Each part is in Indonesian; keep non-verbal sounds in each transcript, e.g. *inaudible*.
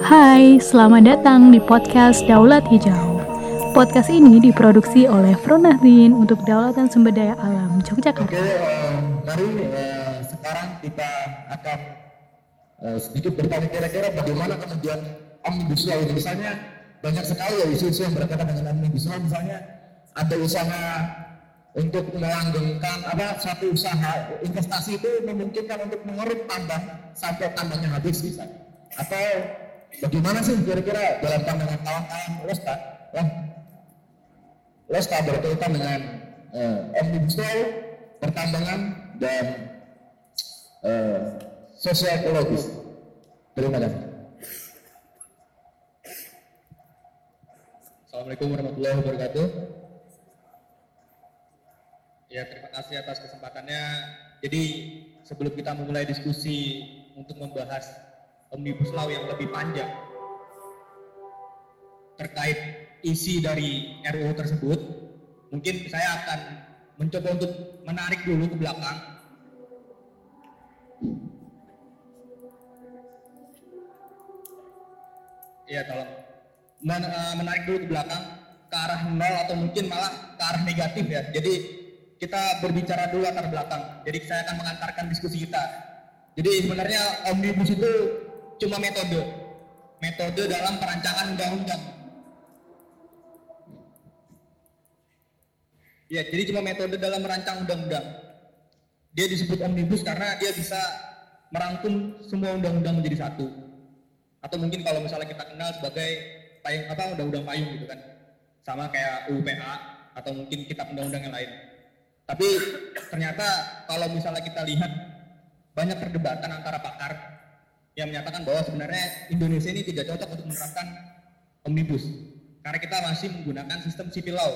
Hai, selamat datang di podcast Daulat Hijau. Podcast ini diproduksi oleh Fronahdin untuk Daulatan Sumber Daya Alam Yogyakarta. Oke, mari uh, sekarang kita akan uh, sedikit bertanya kira-kira bagaimana kemudian omnibus law. Misalnya banyak sekali ya isu-isu yang berkaitan dengan omnibus law. Misalnya ada usaha untuk melanggengkan apa suatu usaha investasi itu memungkinkan untuk mengeruk tambang sampai tambangnya habis bisa atau bagaimana sih kira-kira dalam pandangan kawan-kawan Losta ya Losta berkaitan dengan uh, omnibus law pertambangan dan uh, sosial ekologis terima kasih Assalamualaikum warahmatullahi wabarakatuh. Ya, terima kasih atas kesempatannya. Jadi, sebelum kita memulai diskusi untuk membahas Omnibus Law yang lebih panjang terkait isi dari RUU tersebut, mungkin saya akan mencoba untuk menarik dulu ke belakang Iya, tolong. Men, uh, menarik dulu ke belakang ke arah nol atau mungkin malah ke arah negatif ya. Jadi kita berbicara dulu latar belakang. Jadi saya akan mengantarkan diskusi kita. Jadi sebenarnya omnibus itu cuma metode, metode dalam perancangan undang-undang. Ya, jadi cuma metode dalam merancang undang-undang. Dia disebut omnibus karena dia bisa merangkum semua undang-undang menjadi satu atau mungkin kalau misalnya kita kenal sebagai payung apa undang-undang payung gitu kan sama kayak UPA atau mungkin kitab undang-undang yang lain tapi ternyata kalau misalnya kita lihat banyak perdebatan antara pakar yang menyatakan bahwa sebenarnya Indonesia ini tidak cocok untuk menerapkan omnibus karena kita masih menggunakan sistem civil law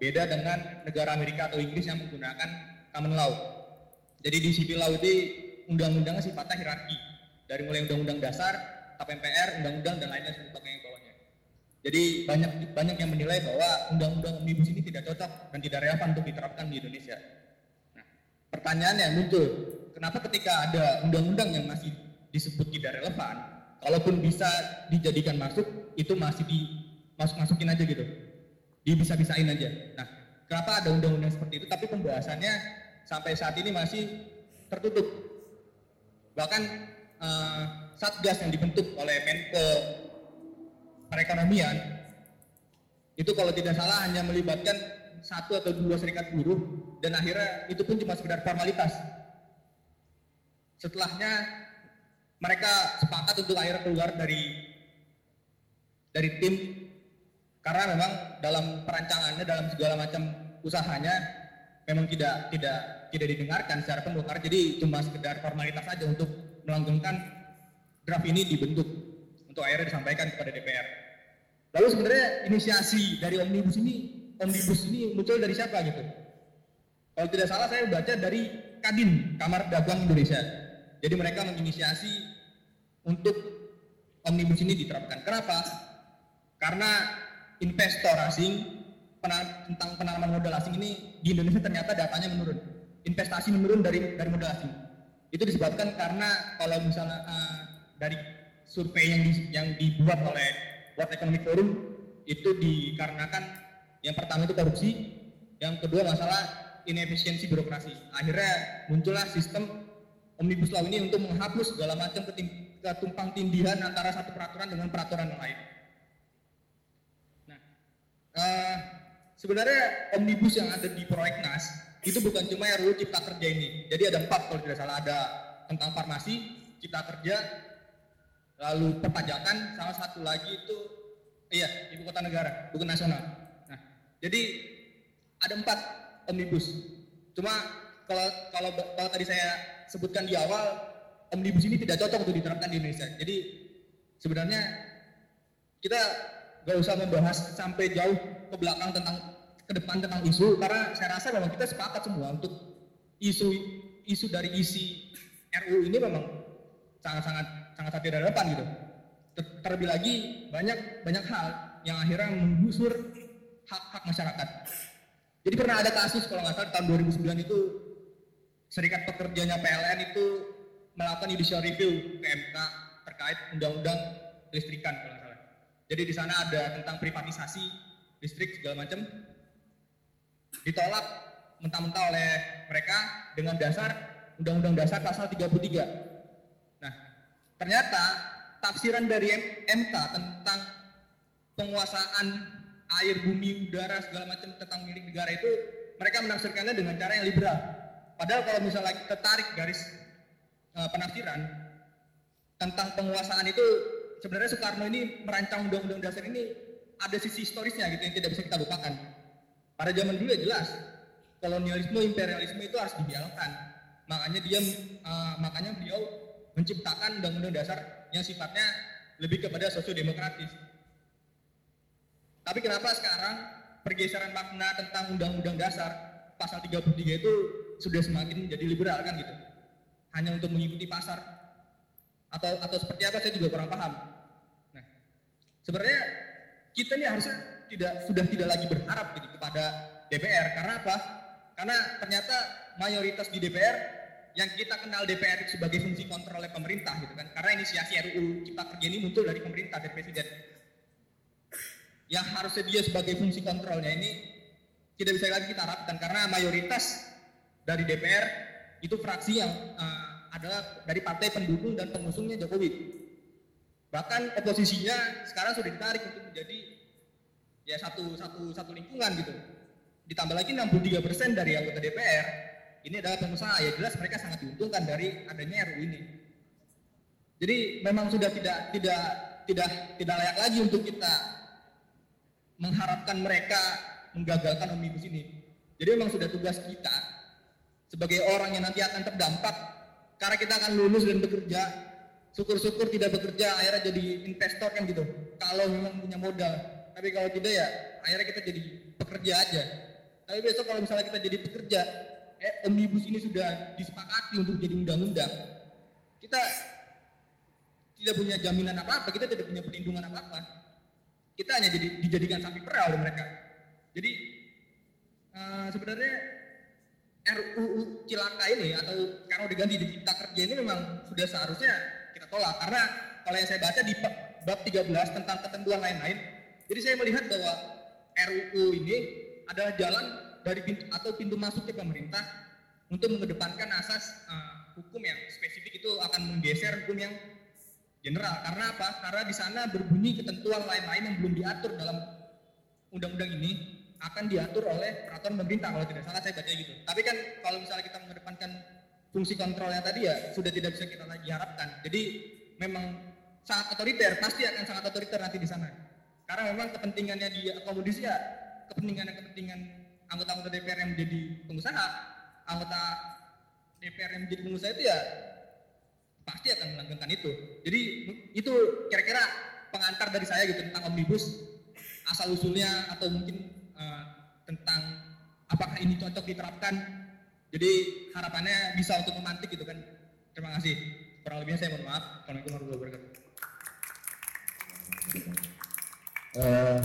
beda dengan negara Amerika atau Inggris yang menggunakan common law jadi di civil law itu undang-undangnya sifatnya hierarki dari mulai undang-undang dasar tap MPR, undang-undang dan lainnya sebagainya yang bawahnya. Jadi banyak banyak yang menilai bahwa undang-undang omnibus ini tidak cocok dan tidak relevan untuk diterapkan di Indonesia. Nah, pertanyaannya muncul, kenapa ketika ada undang-undang yang masih disebut tidak relevan, kalaupun bisa dijadikan masuk, itu masih di masuk masukin aja gitu, di bisa bisain aja. Nah, kenapa ada undang-undang seperti itu, tapi pembahasannya sampai saat ini masih tertutup. Bahkan uh, satgas yang dibentuk oleh Menko Perekonomian itu kalau tidak salah hanya melibatkan satu atau dua serikat buruh dan akhirnya itu pun cuma sekedar formalitas. Setelahnya mereka sepakat untuk akhirnya keluar dari dari tim karena memang dalam perancangannya dalam segala macam usahanya memang tidak tidak tidak didengarkan secara penuh karena jadi cuma sekedar formalitas saja untuk melanggengkan draft ini dibentuk untuk akhirnya disampaikan kepada DPR. Lalu sebenarnya inisiasi dari omnibus ini, omnibus ini muncul dari siapa gitu? Kalau tidak salah saya baca dari Kadin, Kamar Dagang Indonesia. Jadi mereka menginisiasi untuk omnibus ini diterapkan. Kenapa? Karena investor asing tentang penanaman modal asing ini di Indonesia ternyata datanya menurun. Investasi menurun dari dari modal asing. Itu disebabkan karena kalau misalnya uh, dari survei yang di, yang dibuat oleh World Economic Forum itu dikarenakan yang pertama itu korupsi, yang kedua masalah inefisiensi birokrasi. Akhirnya muncullah sistem omnibus law ini untuk menghapus segala macam ketumpang tindihan antara satu peraturan dengan peraturan yang lain. Nah, uh, sebenarnya omnibus yang ada di proyeknas itu bukan cuma RUU Cipta Kerja ini. Jadi ada empat kalau tidak salah ada tentang farmasi, Cipta Kerja, lalu perpajakan, salah satu lagi itu iya ibu kota negara, bukan nasional. Nah, jadi ada empat omnibus. Cuma kalau kalau kalau tadi saya sebutkan di awal omnibus ini tidak cocok untuk diterapkan di Indonesia. Jadi sebenarnya kita gak usah membahas sampai jauh ke belakang tentang ke depan tentang isu karena saya rasa memang kita sepakat semua untuk isu isu dari isi RU ini memang sangat-sangat sangat tidak relevan gitu. Terlebih lagi banyak banyak hal yang akhirnya menggusur hak-hak masyarakat. Jadi pernah ada kasus kalau nggak salah tahun 2009 itu Serikat Pekerjanya PLN itu melakukan judicial review ke MK terkait undang-undang listrikan kalau nggak salah. Jadi di sana ada tentang privatisasi listrik segala macam ditolak mentah-mentah oleh mereka dengan dasar Undang-Undang Dasar pasal 33. Nah, ternyata tafsiran dari MK tentang penguasaan air, bumi, udara segala macam tentang milik negara itu mereka menafsirkannya dengan cara yang liberal. Padahal kalau misalnya kita tarik garis uh, penafsiran tentang penguasaan itu sebenarnya Soekarno ini merancang undang-undang dasar ini ada sisi historisnya gitu yang tidak bisa kita lupakan. Pada zaman dulu ya jelas kolonialisme, imperialisme itu harus dibiarkan makanya dia uh, makanya beliau menciptakan undang-undang dasar yang sifatnya lebih kepada sosiodemokratis. Tapi kenapa sekarang pergeseran makna tentang undang-undang dasar pasal 33 itu sudah semakin menjadi liberal kan gitu. Hanya untuk mengikuti pasar atau atau seperti apa saya juga kurang paham. Nah, sebenarnya kita ini harusnya tidak sudah tidak lagi berharap gitu kepada DPR karena apa? Karena ternyata mayoritas di DPR yang kita kenal DPR sebagai fungsi kontrol oleh pemerintah gitu kan karena inisiasi RUU Cipta Kerja ini muncul dari pemerintah dari presiden yang harusnya dia sebagai fungsi kontrolnya ini tidak bisa lagi kita harapkan karena mayoritas dari DPR itu fraksi yang uh, adalah dari partai pendukung dan pengusungnya Jokowi bahkan oposisinya sekarang sudah ditarik untuk menjadi ya satu satu satu lingkungan gitu ditambah lagi 63% dari anggota DPR ini adalah pengusaha ya jelas mereka sangat diuntungkan dari adanya RU ini. Jadi memang sudah tidak tidak tidak tidak layak lagi untuk kita mengharapkan mereka menggagalkan omnibus ini. Jadi memang sudah tugas kita sebagai orang yang nanti akan terdampak karena kita akan lulus dan bekerja. Syukur-syukur tidak bekerja akhirnya jadi investor kan gitu. Kalau memang punya modal. Tapi kalau tidak ya akhirnya kita jadi pekerja aja. Tapi besok kalau misalnya kita jadi pekerja, eh, omnibus ini sudah disepakati untuk jadi undang-undang, kita tidak punya jaminan apa-apa, kita tidak punya perlindungan apa-apa. Kita hanya jadi dijadikan sapi perah oleh mereka. Jadi uh, sebenarnya RUU Cilaka ini atau karena diganti di Cipta Kerja ini memang sudah seharusnya kita tolak karena kalau yang saya baca di bab 13 tentang ketentuan lain-lain, jadi saya melihat bahwa RUU ini adalah jalan dari pintu atau pintu masuk ke pemerintah untuk mengedepankan asas uh, hukum yang spesifik itu akan menggeser hukum yang general. Karena apa? Karena di sana berbunyi ketentuan lain-lain yang belum diatur dalam undang-undang ini akan diatur oleh peraturan pemerintah kalau tidak salah saya baca gitu. Tapi kan kalau misalnya kita mengedepankan fungsi kontrolnya tadi ya sudah tidak bisa kita lagi harapkan. Jadi memang sangat otoriter, pasti akan sangat otoriter nanti di sana. Karena memang kepentingannya di akomodisi ya kepentingan-kepentingan anggota-anggota DPR yang menjadi pengusaha, anggota DPR yang menjadi pengusaha itu ya pasti akan melanggengkan itu. Jadi itu kira-kira pengantar dari saya gitu tentang omnibus asal usulnya atau mungkin uh, tentang apakah ini cocok diterapkan. Jadi harapannya bisa untuk memantik gitu kan. Terima kasih. Kurang lebihnya saya mohon maaf. Assalamualaikum warahmatullahi wabarakatuh. Uh,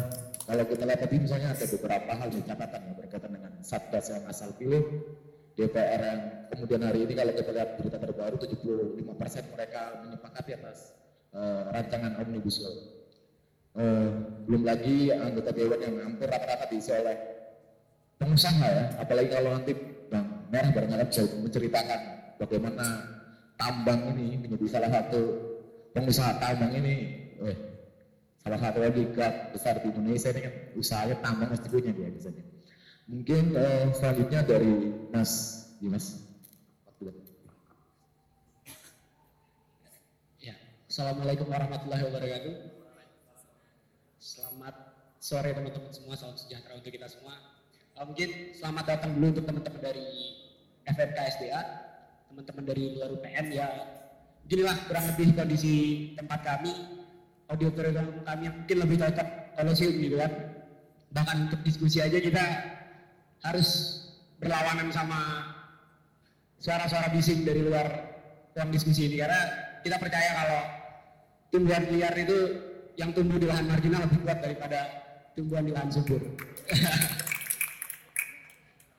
kalau kita lihat tadi misalnya ada beberapa hal di catatan yang berkaitan dengan satgas yang asal pilih, DPR yang kemudian hari ini kalau kita lihat berita terbaru 75 persen mereka menyepakati atas uh, rancangan omnibus law. Uh, belum lagi anggota dewan yang hampir rata-rata diisi oleh pengusaha ya, apalagi kalau nanti Bang Merah barangkali bisa menceritakan bagaimana tambang ini menjadi salah satu pengusaha tambang ini, eh, Salah satu lagi besar di Indonesia ini kan usahanya tambang punya dia biasanya. Mungkin uh, selanjutnya dari Mas Dimas. Ya, Assalamualaikum warahmatullahi wabarakatuh. Selamat sore teman-teman semua, salam sejahtera untuk kita semua. Mungkin selamat datang dulu untuk teman-teman dari FMK SDA, teman-teman dari luar UPN ya. Beginilah kurang lebih kondisi tempat kami auditorium kami yang mungkin lebih cocok sih gitu kan bahkan untuk diskusi aja kita harus berlawanan sama suara-suara bising dari luar ruang diskusi ini karena kita percaya kalau tumbuhan liar itu yang tumbuh di lahan marginal lebih kuat daripada tumbuhan di lahan subur. *laughs*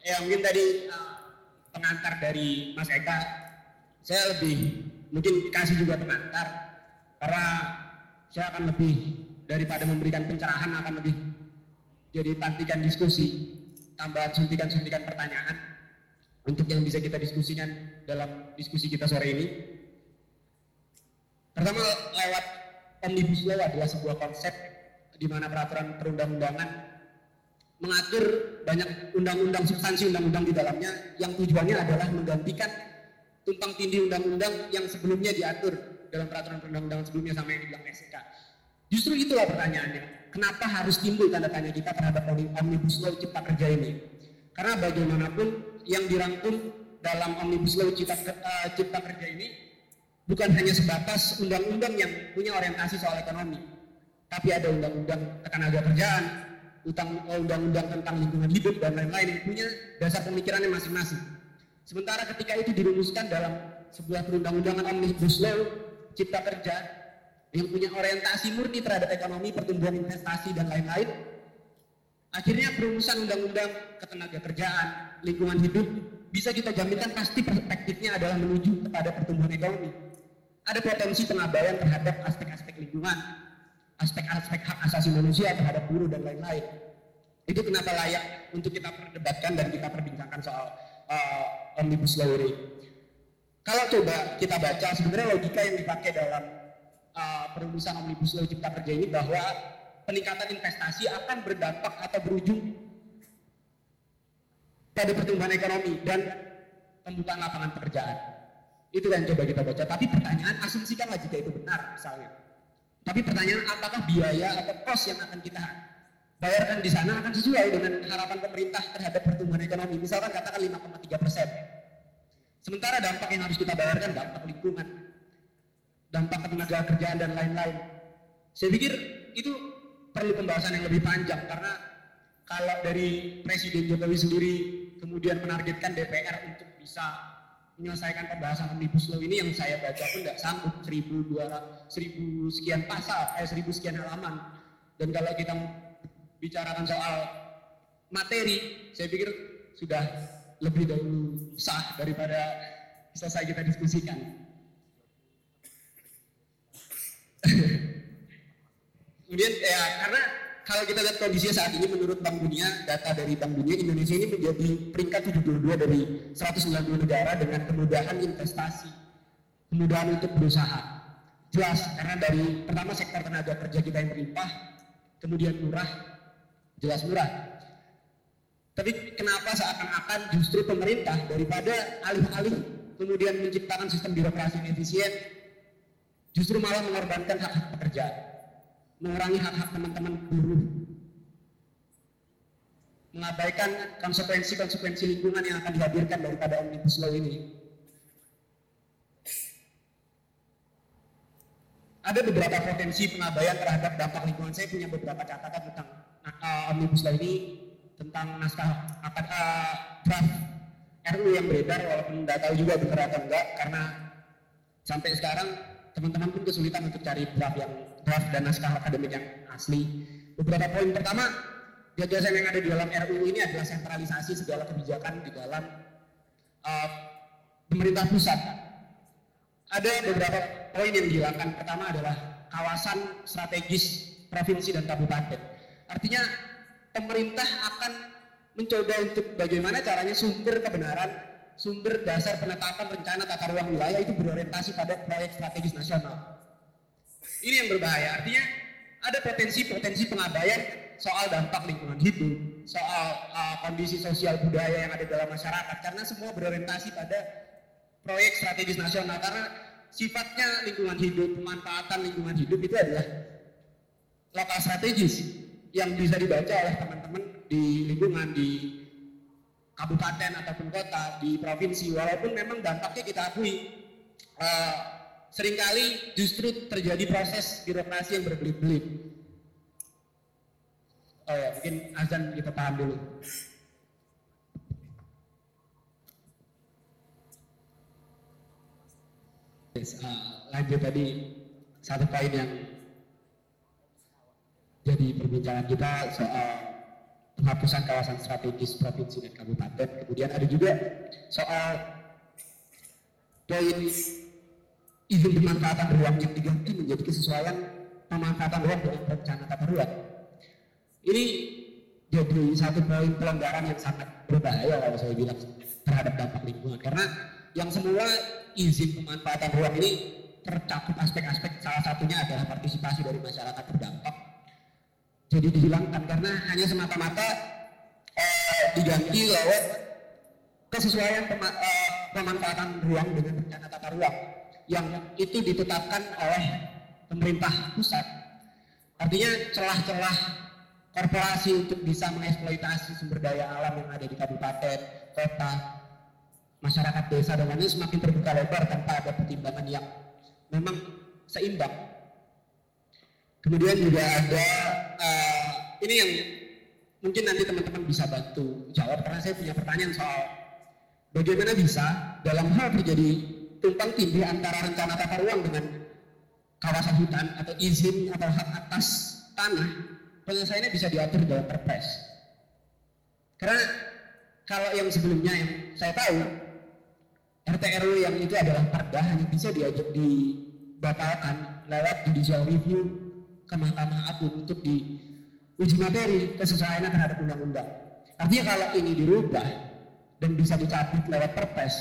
ya mungkin tadi uh, pengantar dari Mas Eka, saya lebih mungkin kasih juga pengantar karena saya akan lebih daripada memberikan pencerahan akan lebih jadi tantikan diskusi, tambahan suntikan-suntikan pertanyaan untuk yang bisa kita diskusikan dalam diskusi kita sore ini. Pertama lewat omnibus law adalah sebuah konsep di mana peraturan perundang-undangan mengatur banyak undang-undang substansi undang-undang di dalamnya yang tujuannya adalah menggantikan tumpang tindih undang-undang yang sebelumnya diatur dalam peraturan perundang-undangan sebelumnya sama yang dibilang SK. Justru itulah pertanyaannya. Kenapa harus timbul tanda tanya kita terhadap Omnibus Law Cipta Kerja ini? Karena bagaimanapun yang dirangkum dalam Omnibus Law Cipta, Cipta Kerja ini bukan hanya sebatas undang-undang yang punya orientasi soal ekonomi, tapi ada undang-undang tenaga kerjaan, eh, undang-undang tentang lingkungan hidup dan lain-lain yang punya dasar pemikirannya masing-masing. Sementara ketika itu dirumuskan dalam sebuah perundang-undangan Omnibus Law Cipta Kerja yang punya orientasi murni terhadap ekonomi, pertumbuhan investasi dan lain-lain. Akhirnya perumusan undang-undang ketenaga kerjaan, lingkungan hidup bisa kita jaminkan pasti perspektifnya adalah menuju kepada pertumbuhan ekonomi. Ada potensi pengabaian terhadap aspek-aspek lingkungan, aspek-aspek hak asasi manusia terhadap buruh dan lain-lain. Itu kenapa layak untuk kita perdebatkan dan kita perbincangkan soal uh, omnibus law ini. Kalau coba kita baca sebenarnya logika yang dipakai dalam uh, perumusan omnibus law cipta kerja ini bahwa peningkatan investasi akan berdampak atau berujung pada pertumbuhan ekonomi dan pembukaan lapangan pekerjaan. Itu yang coba kita baca. Tapi pertanyaan asumsikanlah jika itu benar misalnya. Tapi pertanyaan apakah biaya atau kos yang akan kita bayarkan di sana akan sesuai dengan harapan pemerintah terhadap pertumbuhan ekonomi. Misalkan katakan 5,3 persen. Sementara dampak yang harus kita bayarkan dampak lingkungan, dampak tenaga kerjaan dan lain-lain. Saya pikir itu perlu pembahasan yang lebih panjang karena kalau dari Presiden Jokowi sendiri kemudian menargetkan DPR untuk bisa menyelesaikan pembahasan omnibus law ini yang saya baca pun tidak sanggup. 1200 1000 sekian pasal eh 1000 sekian halaman. Dan kalau kita bicarakan soal materi saya pikir sudah lebih dahulu sah daripada selesai kita diskusikan. *laughs* Kemudian ya karena kalau kita lihat kondisinya saat ini menurut Bank Dunia, data dari Bank Dunia Indonesia ini menjadi peringkat 72 dari 190 negara dengan kemudahan investasi, kemudahan untuk berusaha. Jelas karena dari pertama sektor tenaga kerja kita yang berlimpah, kemudian murah, jelas murah. Tapi kenapa seakan-akan justru pemerintah daripada alih-alih kemudian menciptakan sistem birokrasi yang efisien, justru malah mengorbankan hak-hak pekerja, mengurangi hak-hak teman-teman buruh, mengabaikan konsekuensi-konsekuensi lingkungan yang akan dihadirkan daripada omnibus law ini. Ada beberapa potensi pengabaian terhadap dampak lingkungan. Saya punya beberapa catatan tentang uh, omnibus law ini, tentang naskah akan uh, draft RU yang beredar, walaupun tidak tahu juga benar atau enggak, karena sampai sekarang teman-teman pun kesulitan untuk cari draft yang draft dan naskah akademik yang asli. Beberapa poin pertama, gagasan yang ada di dalam RUU ini adalah sentralisasi segala kebijakan di dalam uh, pemerintah pusat. Ada beberapa poin yang dihilangkan. Pertama adalah kawasan strategis provinsi dan kabupaten. Artinya pemerintah akan mencoba untuk bagaimana caranya sumber kebenaran sumber dasar penetapan rencana tata ruang wilayah itu berorientasi pada proyek strategis nasional. Ini yang berbahaya. Artinya ada potensi-potensi pengabaian soal dampak lingkungan hidup, soal uh, kondisi sosial budaya yang ada dalam masyarakat. Karena semua berorientasi pada proyek strategis nasional. Karena sifatnya lingkungan hidup, pemanfaatan lingkungan hidup itu adalah lokal strategis yang bisa dibaca oleh teman-teman di lingkungan di kabupaten ataupun kota di provinsi. Walaupun memang dampaknya kita akui uh, sering kali justru terjadi proses birokrasi yang berbelit-belit oh ya mungkin azan kita paham dulu uh, lanjut tadi satu poin yang jadi perbincangan kita soal penghapusan kawasan strategis provinsi dan kabupaten. Kemudian ada juga soal poin izin pemanfaatan ruang yang diganti menjadi kesesuaian pemanfaatan ruang dengan rencana tata ruang. Ini jadi satu poin pelanggaran yang sangat berbahaya kalau saya bilang terhadap dampak lingkungan. Karena yang semula izin pemanfaatan ruang ini tercakup aspek-aspek salah satunya adalah partisipasi dari masyarakat terdampak. Jadi dihilangkan karena hanya semata-mata eh, diganti lewat kesesuaian pema, eh, pemanfaatan ruang dengan rencana tata ruang yang itu ditetapkan oleh pemerintah pusat artinya celah-celah korporasi untuk bisa mengeksploitasi sumber daya alam yang ada di kabupaten, kota, masyarakat desa dan lainnya semakin terbuka lebar tanpa ada pertimbangan yang memang seimbang. Kemudian juga ada uh, ini yang mungkin nanti teman-teman bisa bantu jawab karena saya punya pertanyaan soal bagaimana bisa dalam hal terjadi tumpang tindih antara rencana tata ruang dengan kawasan hutan atau izin atau hak atas tanah penyelesaiannya bisa diatur dalam perpres. Karena kalau yang sebelumnya yang saya tahu RT yang itu adalah perda hanya bisa diajak dibatalkan lewat judicial review ke Mahkamah Agung untuk di uji materi kesesuaiannya terhadap undang-undang. Artinya kalau ini dirubah dan bisa dicabut lewat perpres,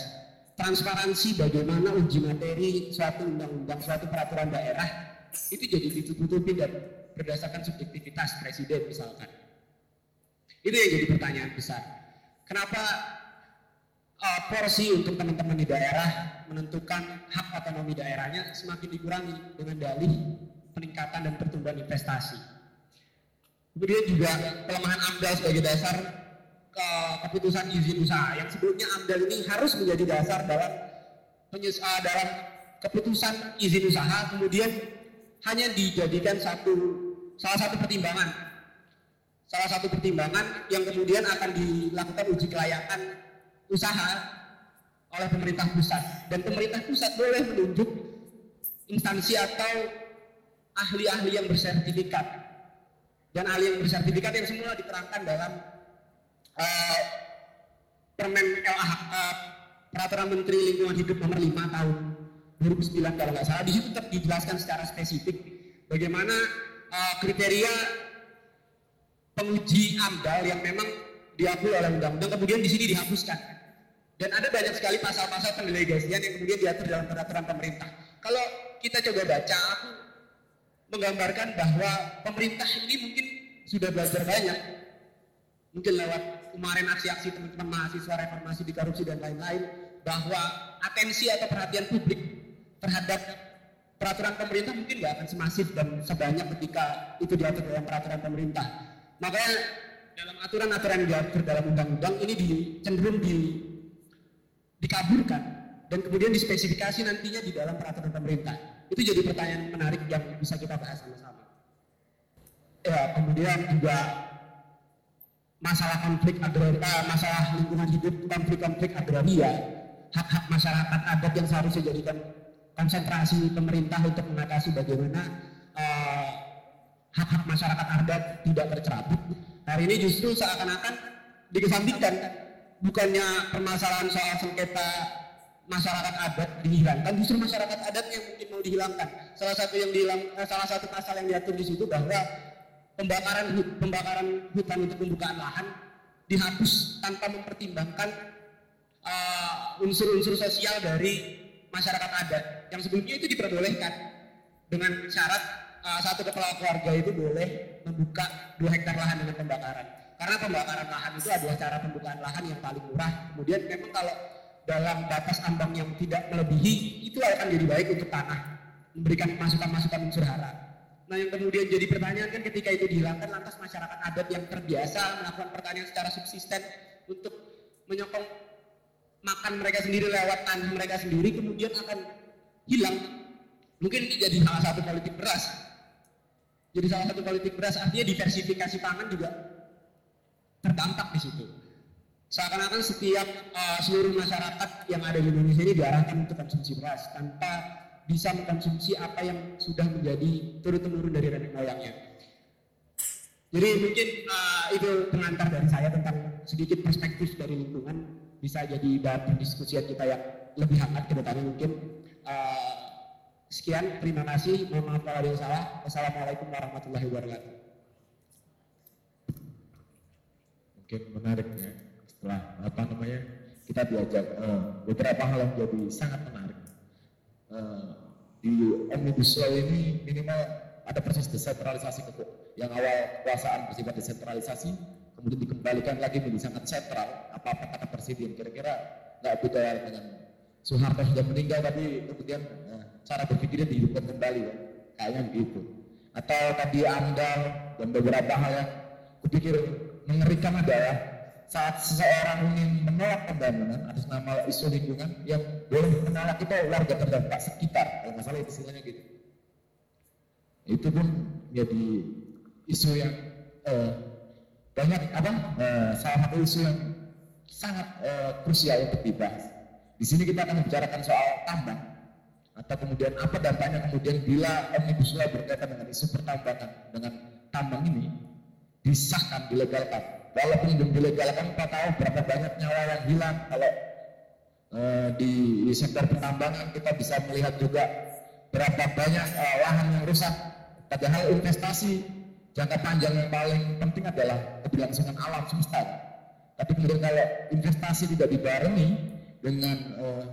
transparansi bagaimana uji materi suatu undang-undang, suatu peraturan daerah itu jadi ditutupi dan berdasarkan subjektivitas presiden misalkan. Itu yang jadi pertanyaan besar. Kenapa uh, porsi untuk teman-teman di daerah menentukan hak otonomi daerahnya semakin dikurangi dengan dalih peningkatan dan pertumbuhan investasi. Kemudian juga pelemahan AMDAL sebagai dasar ke keputusan izin usaha. Yang sebelumnya AMDAL ini harus menjadi dasar dalam penyus uh, dalam keputusan izin usaha kemudian hanya dijadikan satu salah satu pertimbangan. Salah satu pertimbangan yang kemudian akan dilakukan uji kelayakan usaha oleh pemerintah pusat. Dan pemerintah pusat boleh menunjuk instansi atau ahli-ahli yang bersertifikat. Dan ahli yang bersertifikat yang semula diterangkan dalam uh, Permen uh, Peraturan Menteri Lingkungan Hidup nomor 5 tahun 2009 kalau nggak salah di situ tetap dijelaskan secara spesifik bagaimana uh, kriteria penguji AMDAL yang memang diakui oleh undang-undang kemudian di sini dihapuskan. Dan ada banyak sekali pasal-pasal pendelegasian yang kemudian diatur dalam peraturan pemerintah. Kalau kita coba baca, aku menggambarkan bahwa pemerintah ini mungkin sudah belajar banyak. Mungkin lewat kemarin aksi-aksi teman-teman mahasiswa reformasi di korupsi dan lain-lain, bahwa atensi atau perhatian publik terhadap peraturan pemerintah mungkin nggak akan semasif dan sebanyak ketika itu diatur dalam peraturan pemerintah. Makanya dalam aturan-aturan yang diatur dalam undang-undang ini di, cenderung di, dikaburkan dan kemudian dispesifikasi nantinya di dalam peraturan pemerintah. Itu jadi pertanyaan menarik yang bisa kita bahas sama-sama. Ya, kemudian juga masalah konflik agraria, masalah lingkungan hidup, konflik-konflik agraria, hak-hak masyarakat adat yang seharusnya dijadikan konsentrasi pemerintah untuk mengatasi bagaimana uh, hak-hak masyarakat adat tidak tercerabut. Hari ini justru seakan-akan dikesampingkan, bukannya permasalahan soal sengketa masyarakat adat dihilangkan, justru masyarakat adat yang mungkin mau dihilangkan. Salah satu yang dihilang, eh, salah satu pasal yang diatur di situ bahwa pembakaran pembakaran hutan untuk pembukaan lahan dihapus tanpa mempertimbangkan uh, unsur-unsur uh, sosial dari masyarakat adat. Yang sebelumnya itu diperbolehkan dengan syarat uh, satu kepala keluarga itu boleh membuka dua hektar lahan dengan pembakaran. Karena pembakaran lahan itu adalah cara pembukaan lahan yang paling murah. Kemudian memang kalau dalam batas ambang yang tidak melebihi itu akan jadi baik untuk tanah memberikan masukan-masukan unsur hara nah yang kemudian jadi pertanyaan kan ketika itu dihilangkan lantas masyarakat adat yang terbiasa melakukan pertanian secara subsisten untuk menyokong makan mereka sendiri lewat tanah mereka sendiri kemudian akan hilang. Mungkin ini jadi salah satu politik beras. Jadi salah satu politik beras artinya diversifikasi pangan juga terdampak di situ. Seakan-akan setiap uh, seluruh masyarakat yang ada di Indonesia ini diarahkan untuk konsumsi beras tanpa bisa mengkonsumsi apa yang sudah menjadi turun-temurun dari nenek moyangnya. Jadi mungkin uh, itu pengantar dari saya tentang sedikit perspektif dari lingkungan bisa jadi bahan perdiskusian kita yang lebih hangat ke depannya mungkin uh, Sekian, terima kasih. Mohon maaf kalau ada yang salah. Wassalamualaikum warahmatullahi wabarakatuh. mungkin menarik ya setelah apa namanya kita diajak eh, beberapa hal yang jadi sangat menarik Eh, di omnibus law ini minimal ada proses desentralisasi yang awal kekuasaan bersifat desentralisasi kemudian dikembalikan lagi menjadi sangat sentral. Apa apa kata presiden kira-kira nggak beda dengan Soeharto sudah meninggal tapi kemudian eh, cara berpikirnya dihidupkan kembali ya. Kayaknya begitu. Atau tadi amdal dan beberapa hal yang kupikir mengerikan adalah saat seseorang ingin menolak pembangunan atas nama isu lingkungan yang boleh menolak itu warga terdampak sekitar kalau nggak salah istilahnya gitu. Itu pun jadi isu yang eh, banyak apa eh, salah satu isu yang sangat eh, krusial untuk dibahas. Di sini kita akan membicarakan soal tambang atau kemudian apa dampaknya kemudian bila omnibus law berkaitan dengan isu pertambangan dengan tambang ini disahkan dilegalkan walaupun belum dilegalkan kita tahu berapa banyak nyawa yang hilang. Kalau eh, di, sektor pertambangan kita bisa melihat juga berapa banyak eh, lahan yang rusak. Padahal investasi jangka panjang yang paling penting adalah keberlangsungan alam semesta. Tapi kemudian kalau investasi tidak dibarengi dengan eh,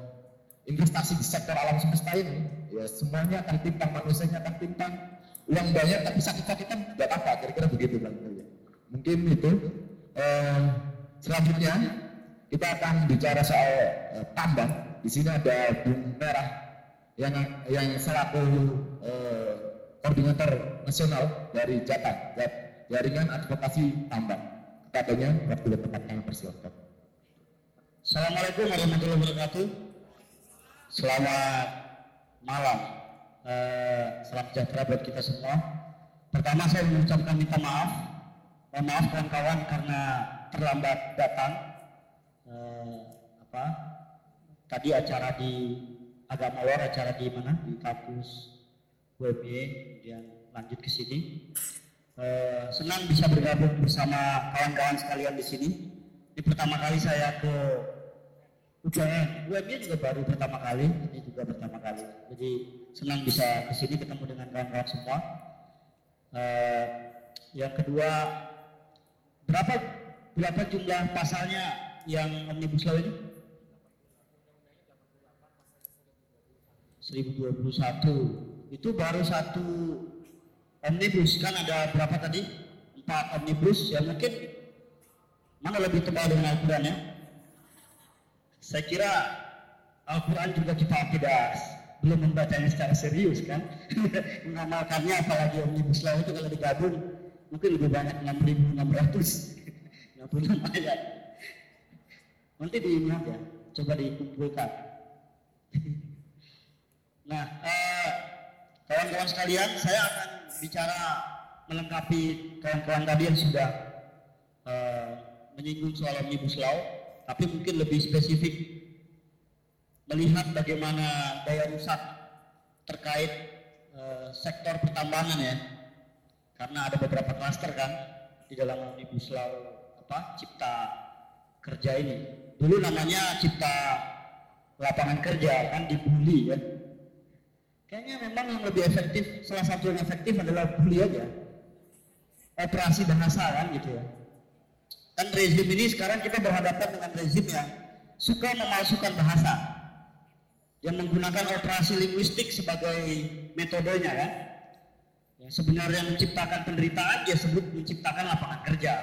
investasi di sektor alam semesta ini ya semuanya akan timpang manusianya akan timpang. Uang banyak tapi sakit-sakitan tidak apa kira-kira begitu bang. Mungkin itu eh, selanjutnya kita akan bicara soal eh, tambang di sini ada Bung Merah yang yang selaku eh, koordinator nasional dari Jatan jaringan advokasi tambang katanya waktu dan tempat kami persilakan Assalamualaikum warahmatullahi wabarakatuh. Selamat malam. Eh, salam sejahtera buat kita semua. Pertama saya mengucapkan minta maaf. Mohon maaf kawan-kawan karena terlambat datang. Eh, apa? Tadi acara di Agama Lor, acara di mana? Di kampus WB, kemudian lanjut ke sini. Eh, senang bisa bergabung bersama kawan-kawan sekalian di sini. Ini pertama kali saya ke UGM. UGM juga baru pertama kali, ini juga pertama kali. Jadi senang bisa ke sini ketemu dengan kawan-kawan semua. Eh, yang kedua, berapa berapa jumlah pasalnya yang omnibus law ini? 1021 itu baru satu omnibus. Kan ada berapa tadi? Empat omnibus. Ya mungkin mana lebih tebal dengan Al-Quran ya? Saya kira Al-Quran juga kita tidak belum membacanya secara serius kan? *laughs* Mengamalkannya apalagi omnibus law itu kalau digabung mungkin lebih banyak 6.600 66 ayat nanti diingat ya coba dikumpulkan. *laughs* Nah eh, kawan-kawan sekalian saya akan bicara melengkapi kawan-kawan tadi yang sudah eh, menyinggung soal omnibus law tapi mungkin lebih spesifik melihat bagaimana daya rusak terkait eh, sektor pertambangan ya karena ada beberapa klaster kan di dalam omnibus law apa cipta kerja ini. Dulu namanya cipta lapangan kerja kan dibully ya kayaknya memang yang lebih efektif salah satu yang efektif adalah bully aja. Operasi bahasa kan gitu ya. Kan rezim ini sekarang kita berhadapan dengan rezim yang suka memalsukan bahasa. Yang menggunakan operasi linguistik sebagai metodenya kan yang sebenarnya menciptakan penderitaan dia sebut menciptakan lapangan kerja.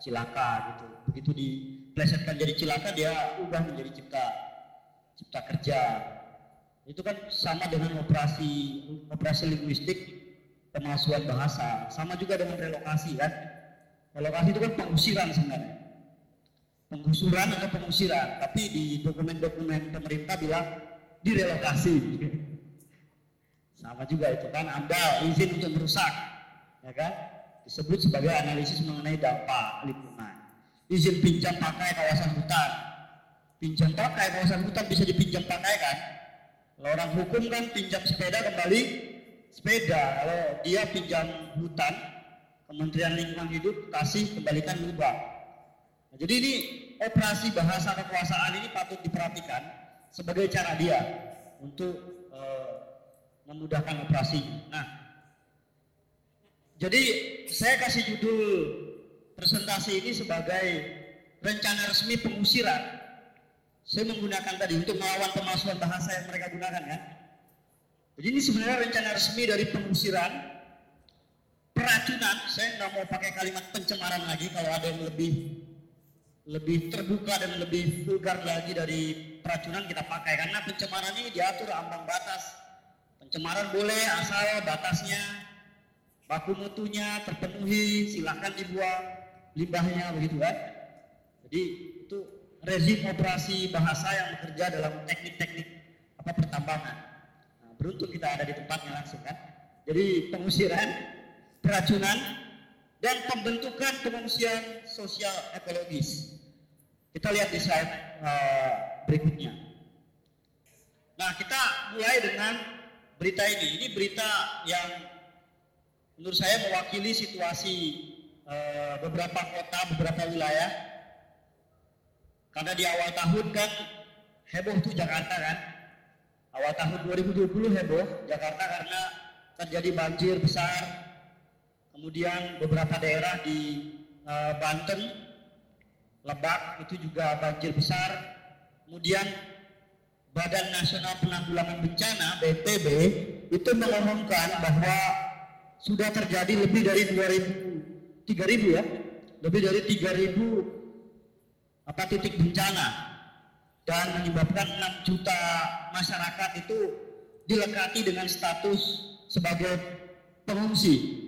Cilaka gitu. Begitu diplesetkan jadi cilaka dia ubah menjadi cipta cipta kerja. Itu kan sama dengan operasi operasi linguistik pemalsuan bahasa. Sama juga dengan relokasi kan? Relokasi itu kan pengusiran sebenarnya. Penggusuran atau pengusiran. Tapi di dokumen-dokumen pemerintah bilang direlokasi sama juga itu kan anda izin untuk merusak ya kan? Disebut sebagai analisis mengenai dampak lingkungan. Izin pinjam pakai kawasan hutan. Pinjam pakai kawasan hutan bisa dipinjam pakai kan? Kalau orang hukum kan pinjam sepeda kembali sepeda. Kalau dia pinjam hutan Kementerian Lingkungan Hidup kasih kembalikan lubang. Nah, jadi ini operasi bahasa kekuasaan ini patut diperhatikan sebagai cara dia untuk memudahkan operasi. Nah, jadi saya kasih judul presentasi ini sebagai rencana resmi pengusiran. Saya menggunakan tadi untuk melawan pemalsuan bahasa yang mereka gunakan ya. Jadi ini sebenarnya rencana resmi dari pengusiran peracunan. Saya nggak mau pakai kalimat pencemaran lagi kalau ada yang lebih lebih terbuka dan lebih vulgar lagi dari peracunan kita pakai karena pencemaran ini diatur ambang batas. Pencemaran boleh asal batasnya baku mutunya terpenuhi, silahkan dibuang limbahnya begitu kan. Jadi itu rezim operasi bahasa yang bekerja dalam teknik-teknik apa pertambangan. Nah, beruntung kita ada di tempatnya langsung kan. Jadi pengusiran, peracunan, dan pembentukan pengungsian sosial ekologis. Kita lihat di slide uh, berikutnya. Nah, kita mulai dengan berita ini. Ini berita yang menurut saya mewakili situasi uh, beberapa kota, beberapa wilayah. Karena di awal tahun kan heboh tuh Jakarta kan. Awal tahun 2020 heboh Jakarta karena terjadi banjir besar Kemudian beberapa daerah di uh, Banten, Lebak itu juga banjir besar. Kemudian Badan Nasional Penanggulangan Bencana (BNPB) itu mengumumkan bahwa sudah terjadi lebih dari 2000 3000 ya, lebih dari 3000 apa titik bencana dan menyebabkan 6 juta masyarakat itu dilekati dengan status sebagai pengungsi.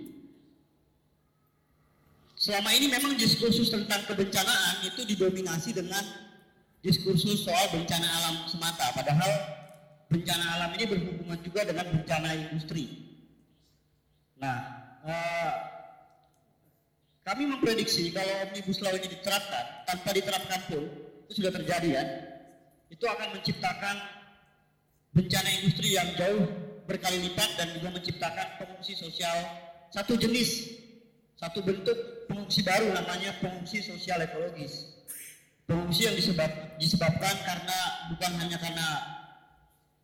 Selama ini memang diskursus tentang kebencanaan itu didominasi dengan diskursus soal bencana alam semata. Padahal bencana alam ini berhubungan juga dengan bencana industri. Nah, eh, kami memprediksi kalau omnibus law ini diterapkan tanpa diterapkan pun itu sudah terjadi ya. Itu akan menciptakan bencana industri yang jauh berkali lipat dan juga menciptakan pengungsi sosial satu jenis satu bentuk pengungsi baru namanya pengungsi sosial ekologis. Pengungsi yang disebab, disebabkan karena bukan hanya karena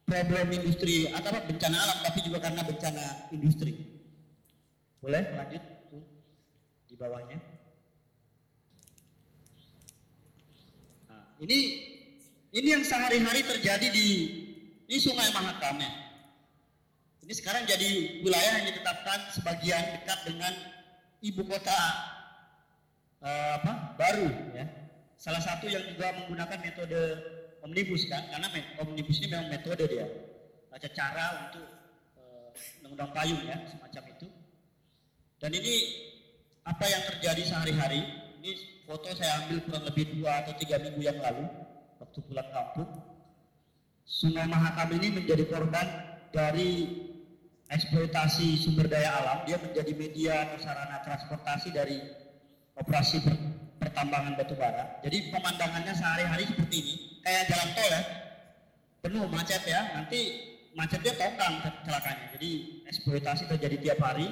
problem industri atau bencana alam, tapi juga karena bencana industri. Boleh lanjut di bawahnya. Nah, ini ini yang sehari-hari terjadi di di Sungai Mahakam ya. Ini sekarang jadi wilayah yang ditetapkan sebagian dekat dengan ibu kota uh, apa baru ya salah satu yang juga menggunakan metode omnibus kan karena omnibus ini memang metode dia. Baca cara untuk uh, undang-undang payung ya semacam itu. Dan ini apa yang terjadi sehari-hari ini foto saya ambil kurang lebih dua atau tiga minggu yang lalu waktu pulang kampung. Sungai Mahakam ini menjadi korban dari eksploitasi sumber daya alam, dia menjadi media atau sarana transportasi dari operasi per, pertambangan batu bara. Jadi pemandangannya sehari-hari seperti ini, kayak jalan tol ya, penuh macet ya. Nanti macetnya tongkang celakanya. Jadi eksploitasi terjadi tiap hari.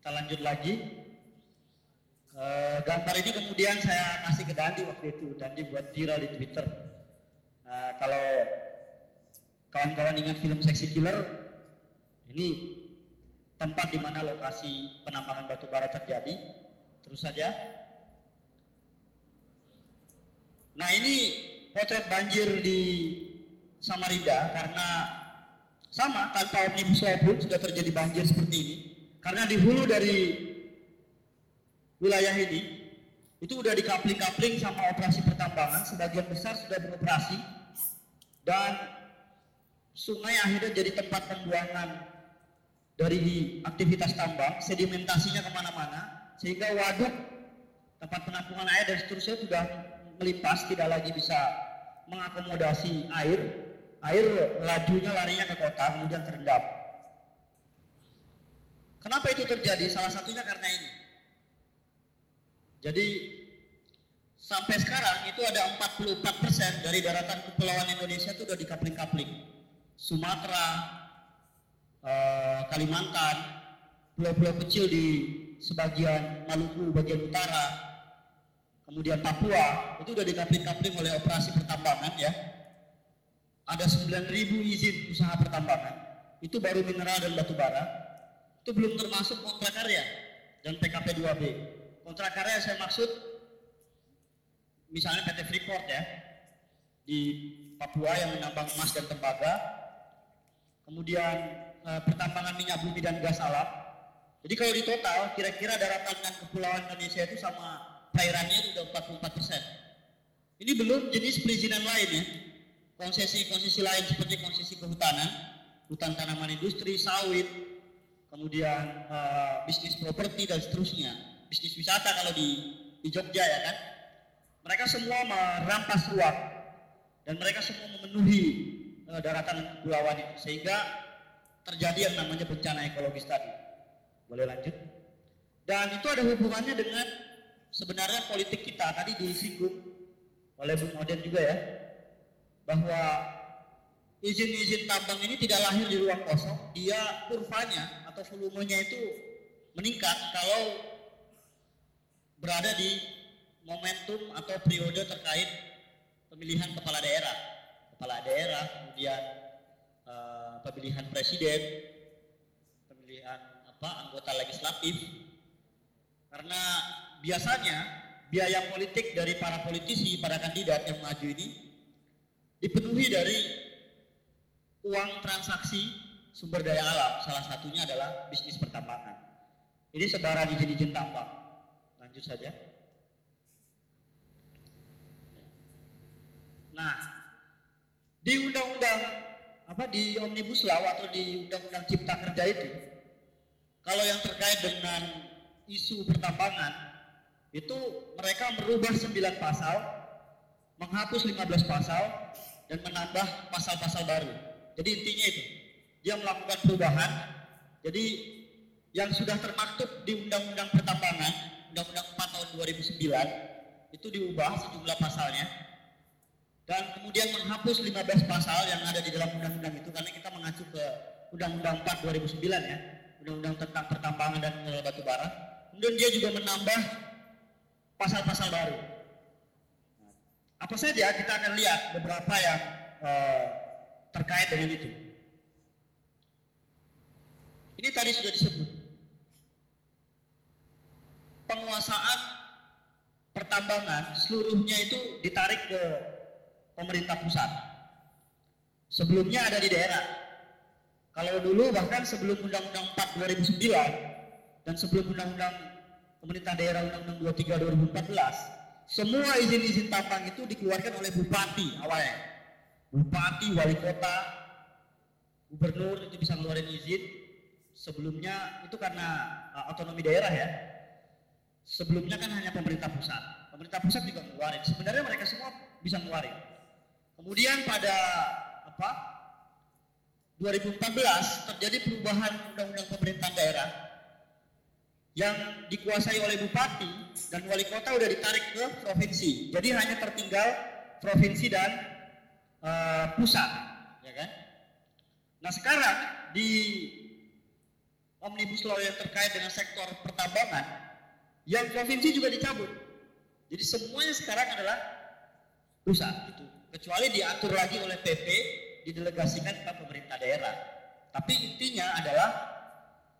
Kita lanjut lagi. E, gambar ini kemudian saya kasih ke Dandi waktu itu. Dandi buat viral di Twitter. E, kalau kawan-kawan ingat film Sexy Killer, ini tempat di mana lokasi penambangan batu bara terjadi. Terus saja. Nah ini potret banjir di Samarinda karena sama tanpa omnibus law pun sudah terjadi banjir seperti ini. Karena di hulu dari wilayah ini itu sudah dikapling-kapling sama operasi pertambangan, sebagian besar sudah beroperasi. Dan sungai akhirnya jadi tempat pembuangan dari aktivitas tambang, sedimentasinya ke mana-mana, sehingga waduk, tempat penampungan air dan seterusnya sudah melipas, tidak lagi bisa mengakomodasi air, air lajunya larinya ke kota, kemudian terendam. Kenapa itu terjadi? Salah satunya karena ini. Jadi sampai sekarang itu ada 44% dari daratan kepulauan Indonesia itu sudah dikapling-kapling. Sumatera, Eh, Kalimantan, pulau-pulau kecil di sebagian Maluku bagian utara, kemudian Papua itu sudah dikapling-kapling oleh operasi pertambangan ya. Ada 9.000 izin usaha pertambangan itu baru mineral dan batu bara, itu belum termasuk kontrak karya dan PKP 2B. Kontrak karya saya maksud misalnya PT Freeport ya di Papua yang menambang emas dan tembaga, kemudian eh, pertambangan minyak bumi dan gas alam. Jadi kalau di total kira-kira daratan dan kepulauan Indonesia itu sama perairannya itu udah 44 persen. Ini belum jenis perizinan lain ya. Konsesi-konsesi lain seperti konsesi kehutanan, hutan tanaman industri, sawit, kemudian eh, bisnis properti dan seterusnya. Bisnis wisata kalau di, di Jogja ya kan. Mereka semua merampas ruang dan mereka semua memenuhi eh, daratan dan kepulauan itu sehingga terjadi yang namanya bencana ekologis tadi. Boleh lanjut? Dan itu ada hubungannya dengan sebenarnya politik kita tadi disinggung oleh Bung Oden juga ya bahwa izin-izin tambang ini tidak lahir di ruang kosong, dia kurvanya atau volumenya itu meningkat kalau berada di momentum atau periode terkait pemilihan kepala daerah, kepala daerah, kemudian eh, pemilihan presiden, pemilihan apa anggota legislatif, karena biasanya biaya politik dari para politisi, para kandidat yang maju ini dipenuhi dari uang transaksi sumber daya alam. Salah satunya adalah bisnis pertambangan. Ini sebaran izin-izin tambang. Lanjut saja. Nah, di undang-undang apa di omnibus law atau di undang-undang cipta kerja itu, kalau yang terkait dengan isu pertambangan itu mereka merubah 9 pasal, menghapus 15 pasal dan menambah pasal-pasal baru. Jadi intinya itu, dia melakukan perubahan. Jadi yang sudah termaktub di Undang-Undang Pertambangan, Undang-Undang 4 tahun 2009 itu diubah sejumlah pasalnya dan kemudian menghapus 15 pasal yang ada di dalam undang-undang itu karena kita mengacu ke Undang-Undang 4 2009 ya, Undang-Undang tentang pertambangan dan mineral batu bara. Kemudian dia juga menambah pasal-pasal baru. Apa saja kita akan lihat beberapa yang eh, terkait dengan itu. Ini tadi sudah disebut. Penguasaan pertambangan seluruhnya itu ditarik ke pemerintah pusat. Sebelumnya ada di daerah. Kalau dulu bahkan sebelum Undang-Undang 4 2009 dan sebelum Undang-Undang Pemerintah Daerah Undang-Undang 23 2014, semua izin-izin tambang itu dikeluarkan oleh bupati awalnya. Bupati, wali kota, gubernur itu bisa ngeluarin izin. Sebelumnya itu karena uh, otonomi daerah ya. Sebelumnya kan hanya pemerintah pusat. Pemerintah pusat juga ngeluarin. Sebenarnya mereka semua bisa ngeluarin. Kemudian pada apa? 2014 terjadi perubahan undang-undang pemerintahan daerah yang dikuasai oleh bupati dan wali kota udah ditarik ke provinsi. Jadi hanya tertinggal provinsi dan uh, pusat, ya kan? Nah sekarang di omnibus law yang terkait dengan sektor pertambangan, yang provinsi juga dicabut. Jadi semuanya sekarang adalah pusat itu kecuali diatur lagi oleh PP didelegasikan ke pemerintah daerah. Tapi intinya adalah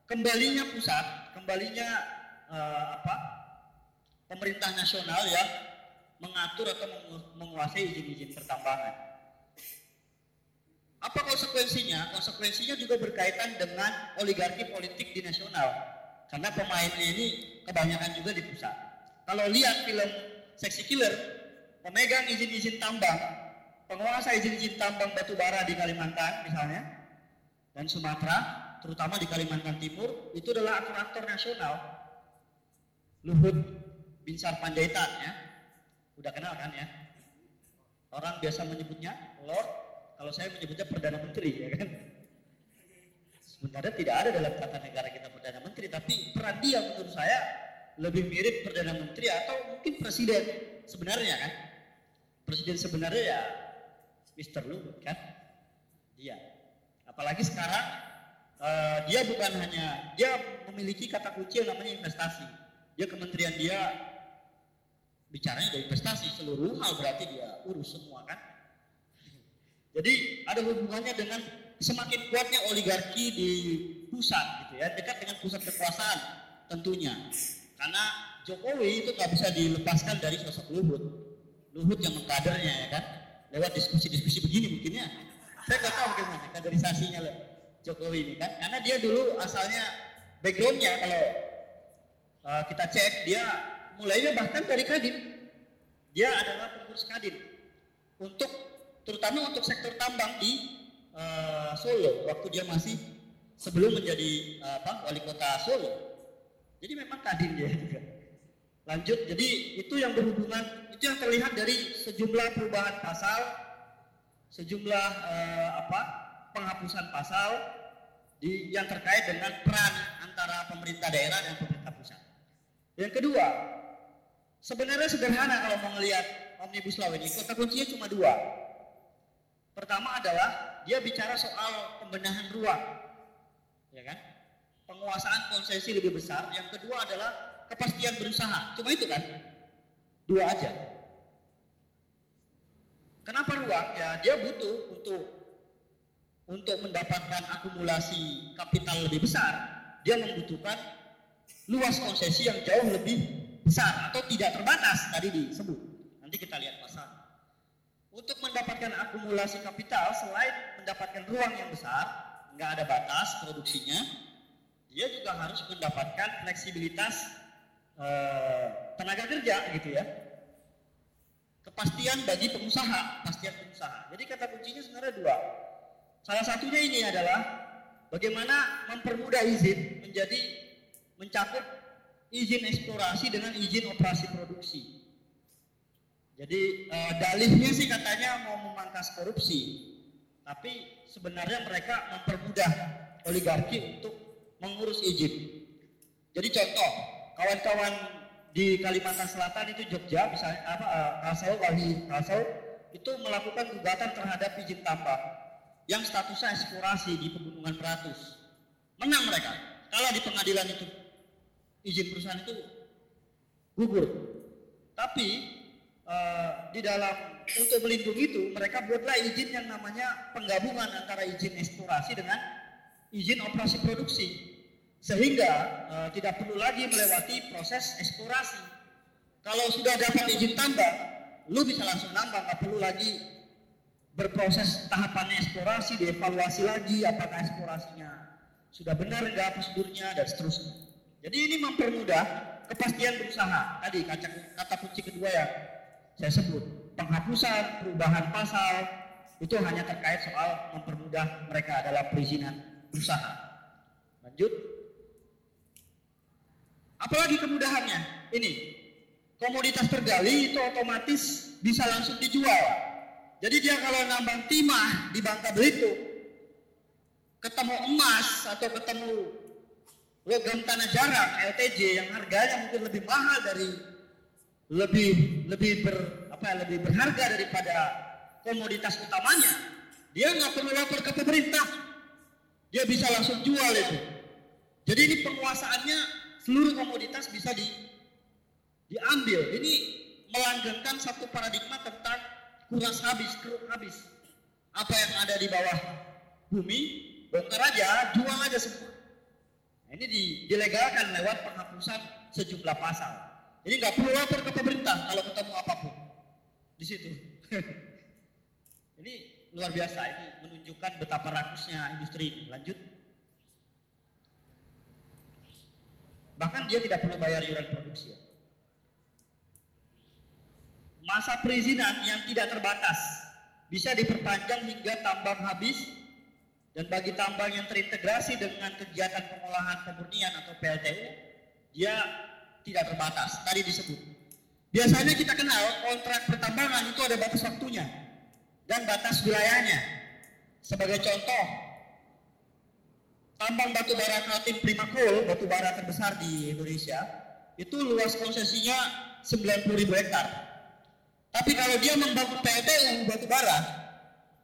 kembalinya pusat, kembalinya eh, apa? pemerintah nasional ya mengatur atau menguasai izin-izin pertambangan. Apa konsekuensinya? Konsekuensinya juga berkaitan dengan oligarki politik di nasional. Karena pemainnya ini kebanyakan juga di pusat. Kalau lihat film Seksi Killer, pemegang izin-izin tambang, penguasa izin-izin tambang batu bara di Kalimantan misalnya, dan Sumatera, terutama di Kalimantan Timur, itu adalah aktor-aktor nasional. Luhut Binsar Panjaitan ya, udah kenal kan ya? Orang biasa menyebutnya Lord, kalau saya menyebutnya Perdana Menteri ya kan? Sebenarnya tidak ada dalam tata negara kita Perdana Menteri, tapi peran dia menurut saya lebih mirip Perdana Menteri atau mungkin Presiden sebenarnya kan? Presiden sebenarnya ya Mr. Luhut kan? Dia. Apalagi sekarang uh, dia bukan hanya dia memiliki kata kunci yang namanya investasi. Dia kementerian dia bicaranya dari investasi seluruh hal berarti dia urus semua kan. Jadi ada hubungannya dengan semakin kuatnya oligarki di pusat gitu ya, dekat dengan pusat kekuasaan tentunya. Karena Jokowi itu nggak bisa dilepaskan dari sosok Luhut. Luhut yang mengkadernya ya kan, lewat diskusi-diskusi begini mungkin ya. Saya nggak tahu bagaimana kaderisasinya loh Jokowi ini kan, karena dia dulu asalnya backgroundnya kalau uh, kita cek dia mulainya bahkan dari Kadin. Dia adalah pengurus Kadin untuk terutama untuk sektor tambang di uh, Solo waktu dia masih sebelum menjadi uh, apa wali kota Solo. Jadi memang Kadin dia juga. Lanjut, jadi itu yang berhubungan itu yang terlihat dari sejumlah perubahan pasal, sejumlah uh, apa penghapusan pasal di yang terkait dengan peran antara pemerintah daerah dan pemerintah pusat. Yang kedua, sebenarnya sederhana kalau mau melihat omnibus law ini, kota kuncinya cuma dua. Pertama adalah dia bicara soal pembenahan ruang, ya kan? Penguasaan konsesi lebih besar. Yang kedua adalah kepastian berusaha. Cuma itu kan? Dua aja. Kenapa ruang? Ya dia butuh untuk untuk mendapatkan akumulasi kapital lebih besar. Dia membutuhkan luas konsesi yang jauh lebih besar atau tidak terbatas tadi disebut. Nanti kita lihat pasal. Untuk mendapatkan akumulasi kapital selain mendapatkan ruang yang besar, nggak ada batas produksinya, dia juga harus mendapatkan fleksibilitas eh, tenaga kerja gitu ya. Kepastian bagi pengusaha, pastian pengusaha. Jadi kata kuncinya sebenarnya dua. Salah satunya ini adalah bagaimana mempermudah izin menjadi mencakup izin eksplorasi dengan izin operasi produksi. Jadi eh, dalihnya sih katanya mau memangkas korupsi, tapi sebenarnya mereka mempermudah oligarki untuk mengurus izin. Jadi contoh, kawan-kawan di Kalimantan Selatan itu Jogja misalnya apa Kalsel Wali Kalsel itu melakukan gugatan terhadap izin tambang yang statusnya eksplorasi di pegunungan Beratus. Menang mereka. Kalau di pengadilan itu izin perusahaan itu gugur. Tapi uh, di dalam untuk melindungi itu mereka buatlah izin yang namanya penggabungan antara izin eksplorasi dengan izin operasi produksi sehingga uh, tidak perlu lagi melewati proses eksplorasi. Kalau sudah dapat izin tambang, lu bisa langsung nambang, nggak perlu lagi berproses tahapannya eksplorasi, dievaluasi lagi apakah eksplorasinya sudah benar enggak prosedurnya dan seterusnya. Jadi ini mempermudah kepastian berusaha. Tadi kata, kata kunci kedua yang saya sebut, penghapusan, perubahan pasal itu hanya terkait soal mempermudah mereka adalah perizinan berusaha. Lanjut. Apalagi kemudahannya? Ini komoditas tergali itu otomatis bisa langsung dijual. Jadi dia kalau nambang timah di Bangka Belitung, ketemu emas atau ketemu logam tanah jarang LTJ yang harganya mungkin lebih mahal dari lebih lebih ber apa ya, lebih berharga daripada komoditas utamanya, dia nggak perlu lapor ke pemerintah, dia bisa langsung jual itu. Jadi ini penguasaannya seluruh komoditas bisa di, diambil. Ini melanggengkan satu paradigma tentang kuras habis, keruk habis. Apa yang ada di bawah bumi, bongkar aja, jual aja semua. Nah, ini di, dilegalkan lewat penghapusan sejumlah pasal. Jadi nggak perlu lapor ke pemerintah kalau ketemu apa pun di situ. *laughs* ini luar biasa ini menunjukkan betapa rakusnya industri ini. Lanjut. Bahkan dia tidak perlu bayar iuran produksi. Masa perizinan yang tidak terbatas bisa diperpanjang hingga tambang habis dan bagi tambang yang terintegrasi dengan kegiatan pengolahan pemurnian atau PLTU dia tidak terbatas. Tadi disebut. Biasanya kita kenal kontrak pertambangan itu ada batas waktunya dan batas wilayahnya. Sebagai contoh, tambang batu bara Kaltim Primakul, batu bara terbesar di Indonesia, itu luas konsesinya 90 ribu hektar. Tapi kalau dia membangun PLTU batu bara,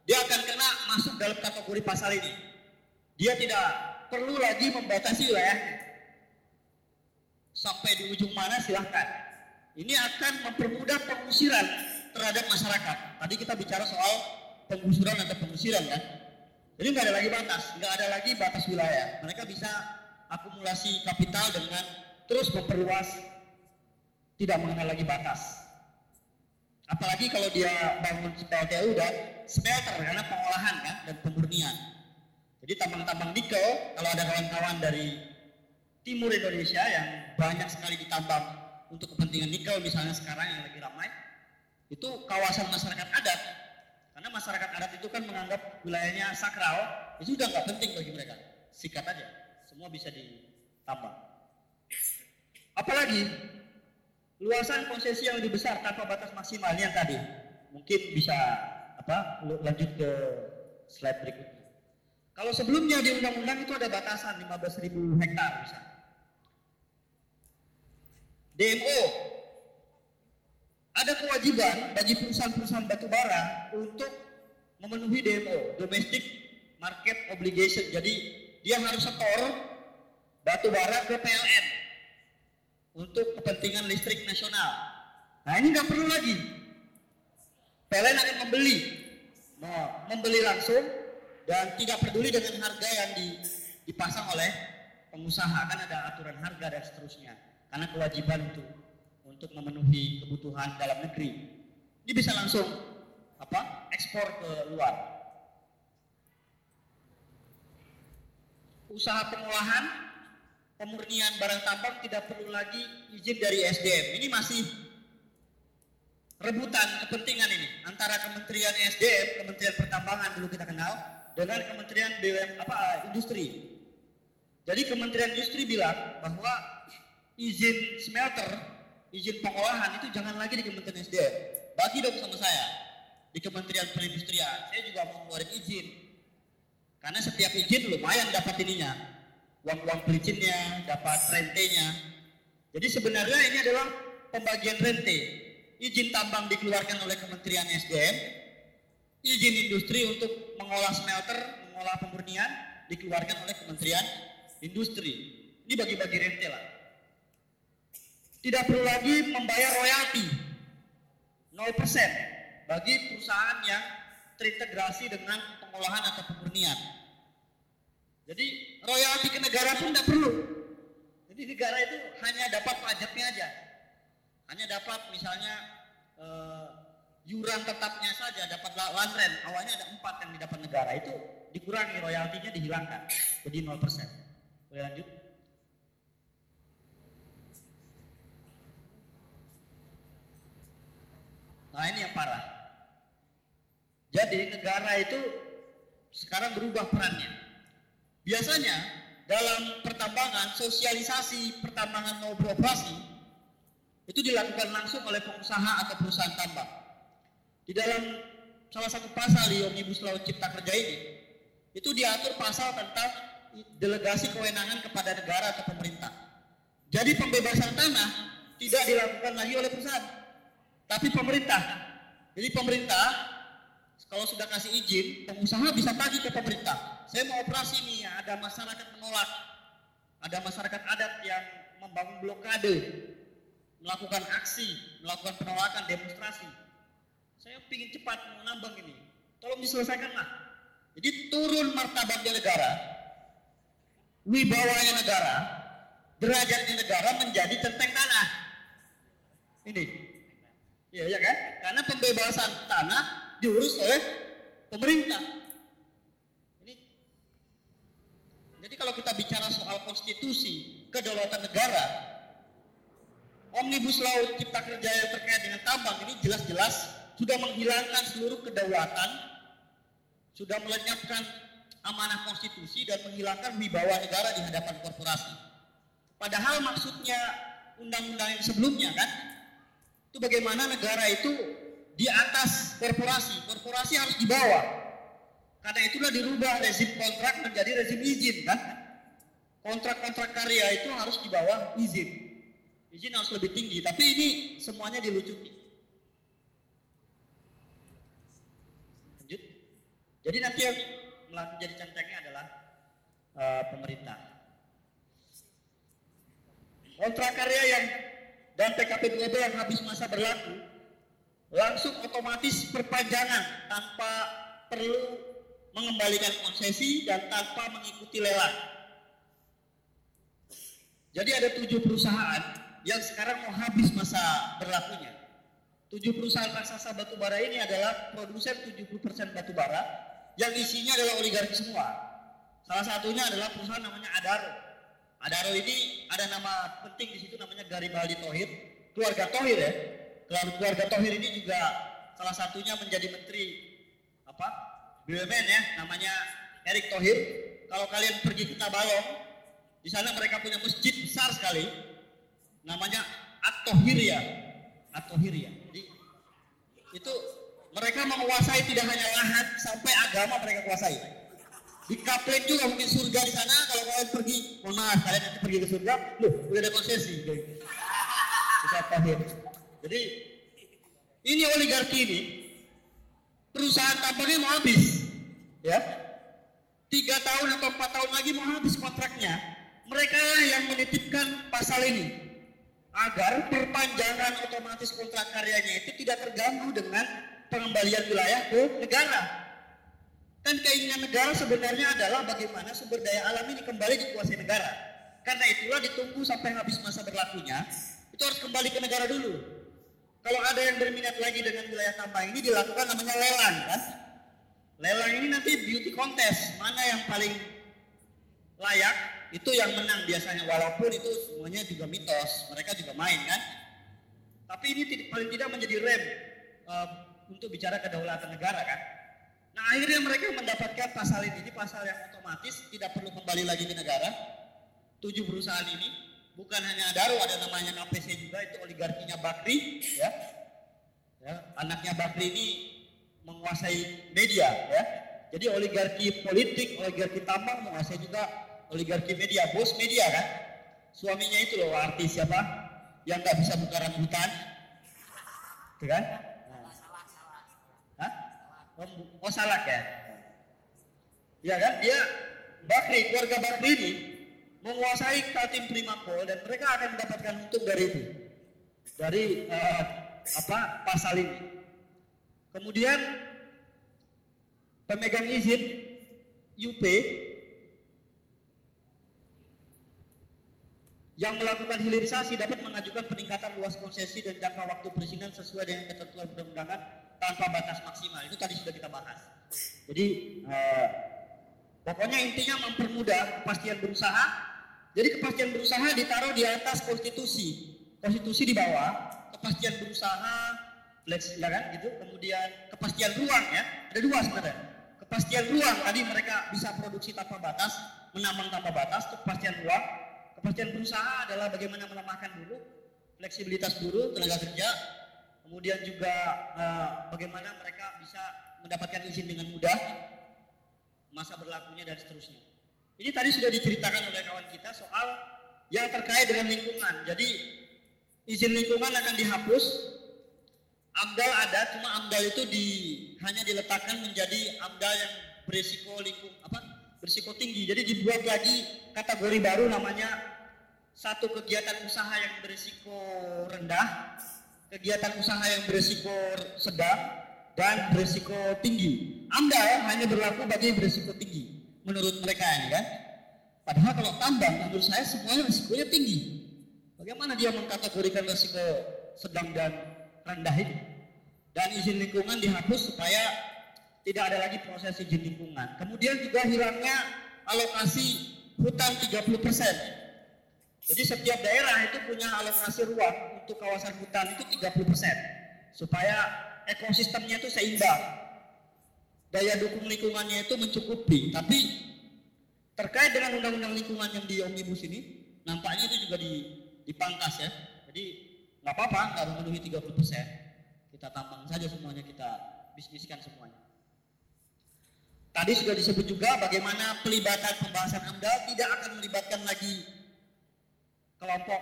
dia akan kena masuk dalam kategori pasal ini. Dia tidak perlu lagi membatasi wilayahnya. Sampai di ujung mana silahkan. Ini akan mempermudah pengusiran terhadap masyarakat. Tadi kita bicara soal penggusuran atau pengusiran kan. Jadi nggak ada lagi batas, nggak ada lagi batas wilayah. Mereka bisa akumulasi kapital dengan terus memperluas, tidak mengenal lagi batas. Apalagi kalau dia bangun SPLTU dan smelter karena pengolahan kan dan pemurnian. Jadi tambang-tambang nikel, kalau ada kawan-kawan dari timur Indonesia yang banyak sekali ditambang untuk kepentingan nikel misalnya sekarang yang lagi ramai, itu kawasan masyarakat adat. Karena masyarakat adat itu kan menganggap wilayahnya sakral, itu sudah nggak penting bagi mereka. Sikat aja, semua bisa ditambang. Apalagi luasan konsesi yang lebih besar tanpa batas maksimal ini yang tadi. Mungkin bisa apa lanjut ke slide berikutnya. Kalau sebelumnya di undang-undang itu ada batasan 15.000 hektar misalnya. DMO ada kewajiban bagi perusahaan-perusahaan batubara untuk memenuhi DMO domestic market obligation. Jadi dia harus setor batubara ke PLN untuk kepentingan listrik nasional. Nah ini nggak perlu lagi. PLN akan membeli, mau membeli langsung dan tidak peduli dengan harga yang dipasang oleh pengusaha kan ada aturan harga dan seterusnya karena kewajiban itu untuk memenuhi kebutuhan dalam negeri. Ini bisa langsung apa ekspor ke luar. Usaha pengolahan pemurnian barang tambang tidak perlu lagi izin dari SDM. Ini masih rebutan kepentingan ini antara Kementerian SDM, Kementerian Pertambangan dulu kita kenal, dengan Kementerian BUM apa industri. Jadi Kementerian Industri bilang bahwa izin smelter, izin pengolahan itu jangan lagi di Kementerian SDM. Bagi dong sama saya di Kementerian Perindustrian. Saya juga mau ngeluarin izin. Karena setiap izin lumayan dapat ininya uang-uang pelicinnya, dapat rentenya. Jadi sebenarnya ini adalah pembagian rente. Izin tambang dikeluarkan oleh Kementerian SDM, izin industri untuk mengolah smelter, mengolah pemurnian dikeluarkan oleh Kementerian Industri. Ini bagi-bagi rente lah. Tidak perlu lagi membayar royalti 0% bagi perusahaan yang terintegrasi dengan pengolahan atau pemurnian. Jadi royalti ke negara pun tidak perlu. Jadi negara itu hanya dapat pajaknya aja. Hanya dapat misalnya uh, yuran tetapnya saja dapat rent. Awalnya ada empat yang didapat negara itu dikurangi royaltinya dihilangkan jadi 0%. Boleh lanjut? Nah ini yang parah. Jadi negara itu sekarang berubah perannya. Biasanya dalam pertambangan, sosialisasi pertambangan mau beroperasi itu dilakukan langsung oleh pengusaha atau perusahaan tambang. Di dalam salah satu pasal di Omnibus Law Cipta Kerja ini, itu diatur pasal tentang delegasi kewenangan kepada negara atau pemerintah. Jadi pembebasan tanah tidak dilakukan lagi oleh perusahaan, tapi pemerintah. Jadi pemerintah kalau sudah kasih izin, pengusaha bisa tagih ke pemerintah saya mau operasi nih, ada masyarakat menolak, ada masyarakat adat yang membangun blokade, melakukan aksi, melakukan penolakan, demonstrasi. Saya ingin cepat menambang ini, tolong diselesaikan lah. Jadi turun martabatnya negara, wibawanya negara, derajatnya negara menjadi tenteng tanah. Ini, iya ya kan? Karena pembebasan tanah diurus oleh pemerintah. Jadi kalau kita bicara soal konstitusi, kedaulatan negara, Omnibus Law Cipta Kerja yang terkait dengan tambang ini jelas-jelas sudah menghilangkan seluruh kedaulatan, sudah melenyapkan amanah konstitusi dan menghilangkan wibawa negara di hadapan korporasi. Padahal maksudnya undang-undang yang sebelumnya kan, itu bagaimana negara itu di atas korporasi, korporasi harus di bawah. Karena itulah dirubah rezim kontrak menjadi rezim izin kan. Kontrak-kontrak karya itu harus di bawah izin. Izin harus lebih tinggi, tapi ini semuanya dilucuti. Lanjut. Jadi nanti yang menjadi centengnya adalah uh, pemerintah. Kontrak karya yang dan PKP 2 yang habis masa berlaku langsung otomatis perpanjangan tanpa perlu mengembalikan konsesi dan tanpa mengikuti lelang. Jadi ada tujuh perusahaan yang sekarang mau habis masa berlakunya. Tujuh perusahaan raksasa batubara ini adalah produsen 70% batubara yang isinya adalah oligarki semua. Salah satunya adalah perusahaan namanya Adaro. Adaro ini ada nama penting di situ namanya Garibaldi Tohir, keluarga Tohir ya. Keluarga Tohir ini juga salah satunya menjadi menteri apa BUMN ya, namanya Erick Thohir. Kalau kalian pergi ke Tabalong, di sana mereka punya masjid besar sekali, namanya At-Tohiria. At-Tohiria. Jadi itu mereka menguasai tidak hanya lahan sampai agama mereka kuasai. Di Kaplen juga mungkin surga di sana kalau kalian pergi, mohon maaf kalian nanti pergi ke surga, loh udah ada konsesi. Bisa Tohir. Jadi ini oligarki ini perusahaan tambangnya mau habis, ya tiga tahun atau empat tahun lagi mau habis kontraknya. Mereka yang menitipkan pasal ini agar perpanjangan otomatis kontrak karyanya itu tidak terganggu dengan pengembalian wilayah ke negara. Dan keinginan negara sebenarnya adalah bagaimana sumber daya alam ini kembali dikuasai negara. Karena itulah ditunggu sampai habis masa berlakunya, itu harus kembali ke negara dulu. Kalau ada yang berminat lagi dengan wilayah tambang ini dilakukan namanya lelang kan. Lelang ini nanti beauty contest, mana yang paling layak itu yang menang biasanya walaupun itu semuanya juga mitos, mereka juga main kan. Tapi ini tidak, paling tidak menjadi rem uh, untuk bicara kedaulatan negara kan. Nah akhirnya mereka mendapatkan pasal ini, ini pasal yang otomatis tidak perlu kembali lagi ke negara. Tujuh perusahaan ini bukan hanya Daru, ada namanya KPC juga itu oligarkinya Bakri, ya. ya anaknya Bakri ini menguasai media, ya. Jadi oligarki politik, oligarki tambang menguasai juga oligarki media, bos media kan. Suaminya itu loh artis siapa yang nggak bisa buka rambutan, itu kan? Hah? Oh salak ya? Ya kan? Dia Bakri, keluarga Bakri ini menguasai Kaltim Primako dan mereka akan mendapatkan untung dari itu. Dari uh, apa pasal ini. Kemudian pemegang izin UP yang melakukan hilirisasi dapat mengajukan peningkatan luas konsesi dan jangka waktu perizinan sesuai dengan ketentuan perundangan tanpa batas maksimal. Itu tadi sudah kita bahas. Jadi eh, pokoknya intinya mempermudah kepastian berusaha. Jadi kepastian berusaha ditaruh di atas konstitusi. Konstitusi di bawah, kepastian berusaha, fleksibel kan gitu. Kemudian kepastian ruang ya. Ada dua sebenarnya. Kepastian ruang tadi mereka bisa produksi tanpa batas, menambang tanpa batas, kepastian ruang Kepastian berusaha adalah bagaimana melemahkan buruh, fleksibilitas buruh, tenaga kerja, kemudian juga uh, bagaimana mereka bisa mendapatkan izin dengan mudah, masa berlakunya dan seterusnya. Ini tadi sudah diceritakan oleh kawan kita soal yang terkait dengan lingkungan. Jadi izin lingkungan akan dihapus. AMDAL ada, cuma AMDAL itu di, hanya diletakkan menjadi AMDAL yang berisiko lingkung apa berisiko tinggi. Jadi dibuat lagi kategori baru namanya satu kegiatan usaha yang berisiko rendah, kegiatan usaha yang berisiko sedang, dan berisiko tinggi. Anda hanya berlaku bagi berisiko tinggi menurut mereka ini kan. Padahal kalau tambang menurut saya semuanya risikonya tinggi. Bagaimana dia mengkategorikan risiko sedang dan rendah ini? Dan izin lingkungan dihapus supaya tidak ada lagi proses izin lingkungan. Kemudian juga hilangnya alokasi hutan 30%. Jadi setiap daerah itu punya alokasi ruang untuk kawasan hutan itu 30% supaya ekosistemnya itu seimbang. Daya dukung lingkungannya itu mencukupi. Tapi terkait dengan undang-undang lingkungan yang di omnibus ini, nampaknya itu juga dipangkas ya. Jadi nggak apa-apa, nggak memenuhi 30%. Kita tambang saja semuanya, kita bisniskan semuanya. Tadi sudah disebut juga bagaimana pelibatan pembahasan AMDAL tidak akan melibatkan lagi kelompok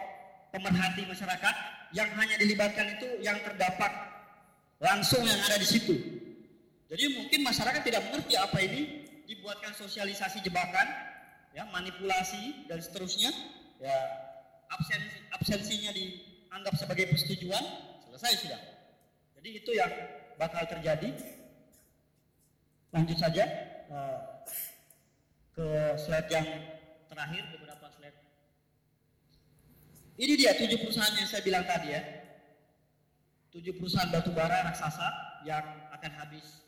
pemerhati masyarakat yang hanya dilibatkan itu yang terdapat langsung yang ada di situ. Jadi mungkin masyarakat tidak mengerti apa ini dibuatkan sosialisasi jebakan, ya manipulasi dan seterusnya, ya absensi absensinya dianggap sebagai persetujuan, selesai sudah. Jadi itu yang bakal terjadi Lanjut saja. eh, ke slide yang terakhir beberapa slide. Ini dia tujuh perusahaan yang saya bilang tadi ya. Tujuh perusahaan batubara raksasa yang akan habis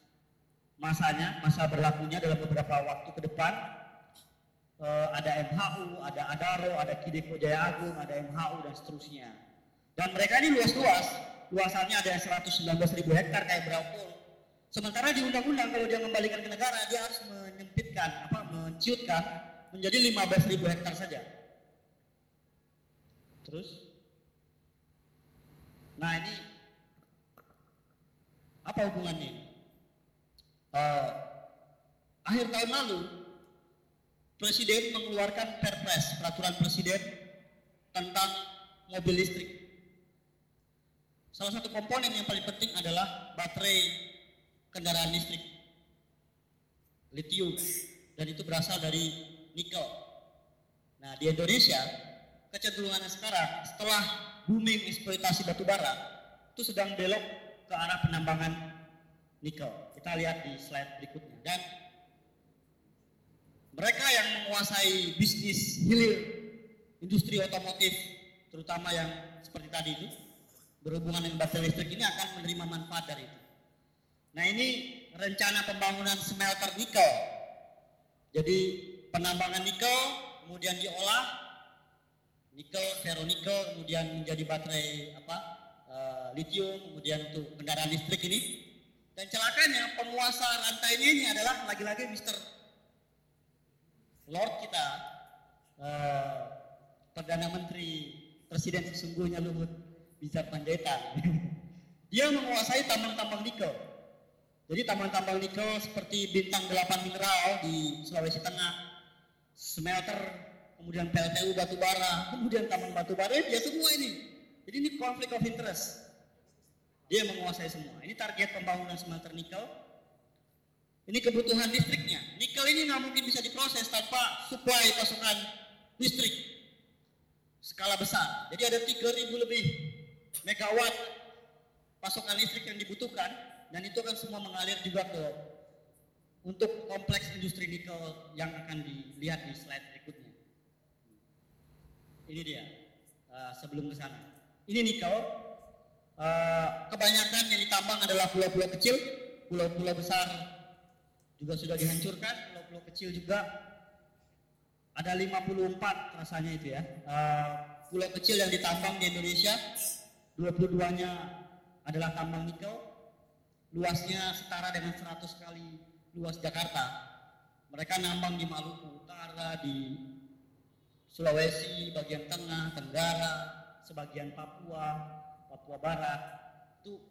masanya, masa berlakunya dalam beberapa waktu ke depan. Eh, ada MHU, ada Adaro, ada Kideko Jaya Agung, ada MHU dan seterusnya. Dan mereka ini luas-luas, luasannya ada yang 119 ribu hektar kayak Braupol. Sementara di undang-undang kalau dia mengembalikan ke negara dia harus menyempitkan, apa, menciutkan menjadi 15 ribu hektar saja. Terus, nah ini apa hubungannya? Eh, akhir tahun lalu Presiden mengeluarkan Perpres, peraturan Presiden tentang mobil listrik. Salah satu komponen yang paling penting adalah baterai kendaraan listrik, lithium, dan itu berasal dari nikel. Nah, di Indonesia, kecenderungannya sekarang setelah booming eksploitasi batu bara, itu sedang belok ke arah penambangan nikel. Kita lihat di slide berikutnya. Dan mereka yang menguasai bisnis hilir industri otomotif terutama yang seperti tadi itu berhubungan dengan baterai listrik ini akan menerima manfaat dari itu. Nah ini rencana pembangunan smelter nikel. Jadi penambangan nikel kemudian diolah nikel, ferronikel kemudian menjadi baterai apa uh, lithium kemudian untuk kendaraan listrik ini. Dan celakanya penguasa rantainya ini adalah lagi-lagi Mr. Lord kita, uh, Perdana Menteri Presiden sesungguhnya Luhut Binsar Panjaitan. *laughs* Dia menguasai tambang-tambang nikel. Jadi tambang-tambang nikel seperti bintang 8 mineral di Sulawesi Tengah, smelter, kemudian PLTU batubara, kemudian tambang batubara, dia semua ini. Jadi ini konflik of interest. Dia menguasai semua. Ini target pembangunan smelter nikel. Ini kebutuhan listriknya. Nikel ini nggak mungkin bisa diproses tanpa supply pasokan listrik skala besar. Jadi ada 3000 lebih megawatt pasokan listrik yang dibutuhkan dan itu akan semua mengalir juga ke untuk kompleks industri nikel yang akan dilihat di slide berikutnya. Ini dia uh, sebelum ke sana. Ini nikel. Uh, kebanyakan yang ditambang adalah pulau-pulau kecil, pulau-pulau besar juga sudah dihancurkan, pulau-pulau kecil juga ada 54 rasanya itu ya. Uh, pulau kecil yang ditambang di Indonesia, 22-nya adalah tambang nikel, luasnya setara dengan 100 kali luas Jakarta. Mereka nambang di Maluku Utara, di Sulawesi, bagian tengah, Tenggara, sebagian Papua, Papua Barat. Itu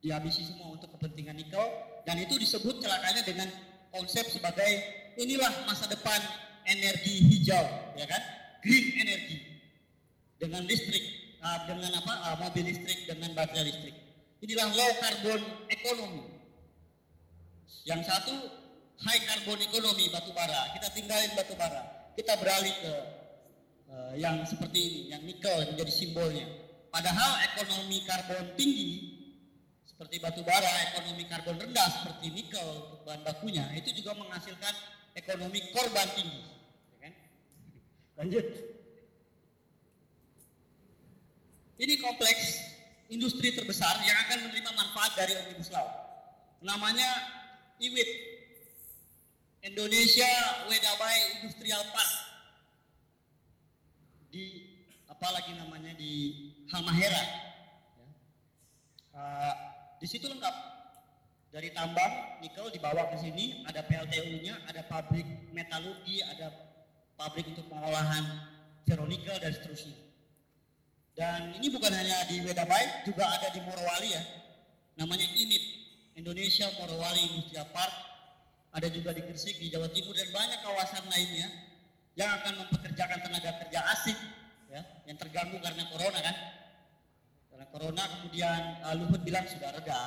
dihabisi semua untuk kepentingan nikel dan itu disebut celakanya dengan konsep sebagai inilah masa depan energi hijau, ya kan? Green energy dengan listrik, uh, dengan apa? Uh, mobil listrik, dengan baterai listrik. Inilah low carbon economy. Yang satu high carbon economy batu bara. Kita tinggalin batu bara. Kita beralih ke uh, yang seperti ini, yang nikel menjadi simbolnya. Padahal ekonomi karbon tinggi seperti batu bara, ekonomi karbon rendah seperti nikel bahan bakunya itu juga menghasilkan ekonomi korban tinggi. Ya kan? Lanjut. Ini kompleks industri terbesar yang akan menerima manfaat dari Omnibus Law. Namanya IWIP, Indonesia Wedabai Industrial Park. Di apa lagi namanya di Halmahera. Ya. Uh, di situ lengkap dari tambang nikel dibawa ke sini, ada PLTU-nya, ada pabrik metalurgi, ada pabrik untuk pengolahan ferronikel dan seterusnya. Dan ini bukan hanya di Wedabai, juga ada di Morowali ya. Namanya IMIP, Indonesia Morowali Industrial Park. Ada juga di Gresik, di Jawa Timur dan banyak kawasan lainnya yang akan mempekerjakan tenaga kerja asing ya, yang terganggu karena corona kan. Karena corona kemudian uh, Luhut bilang sudah reda,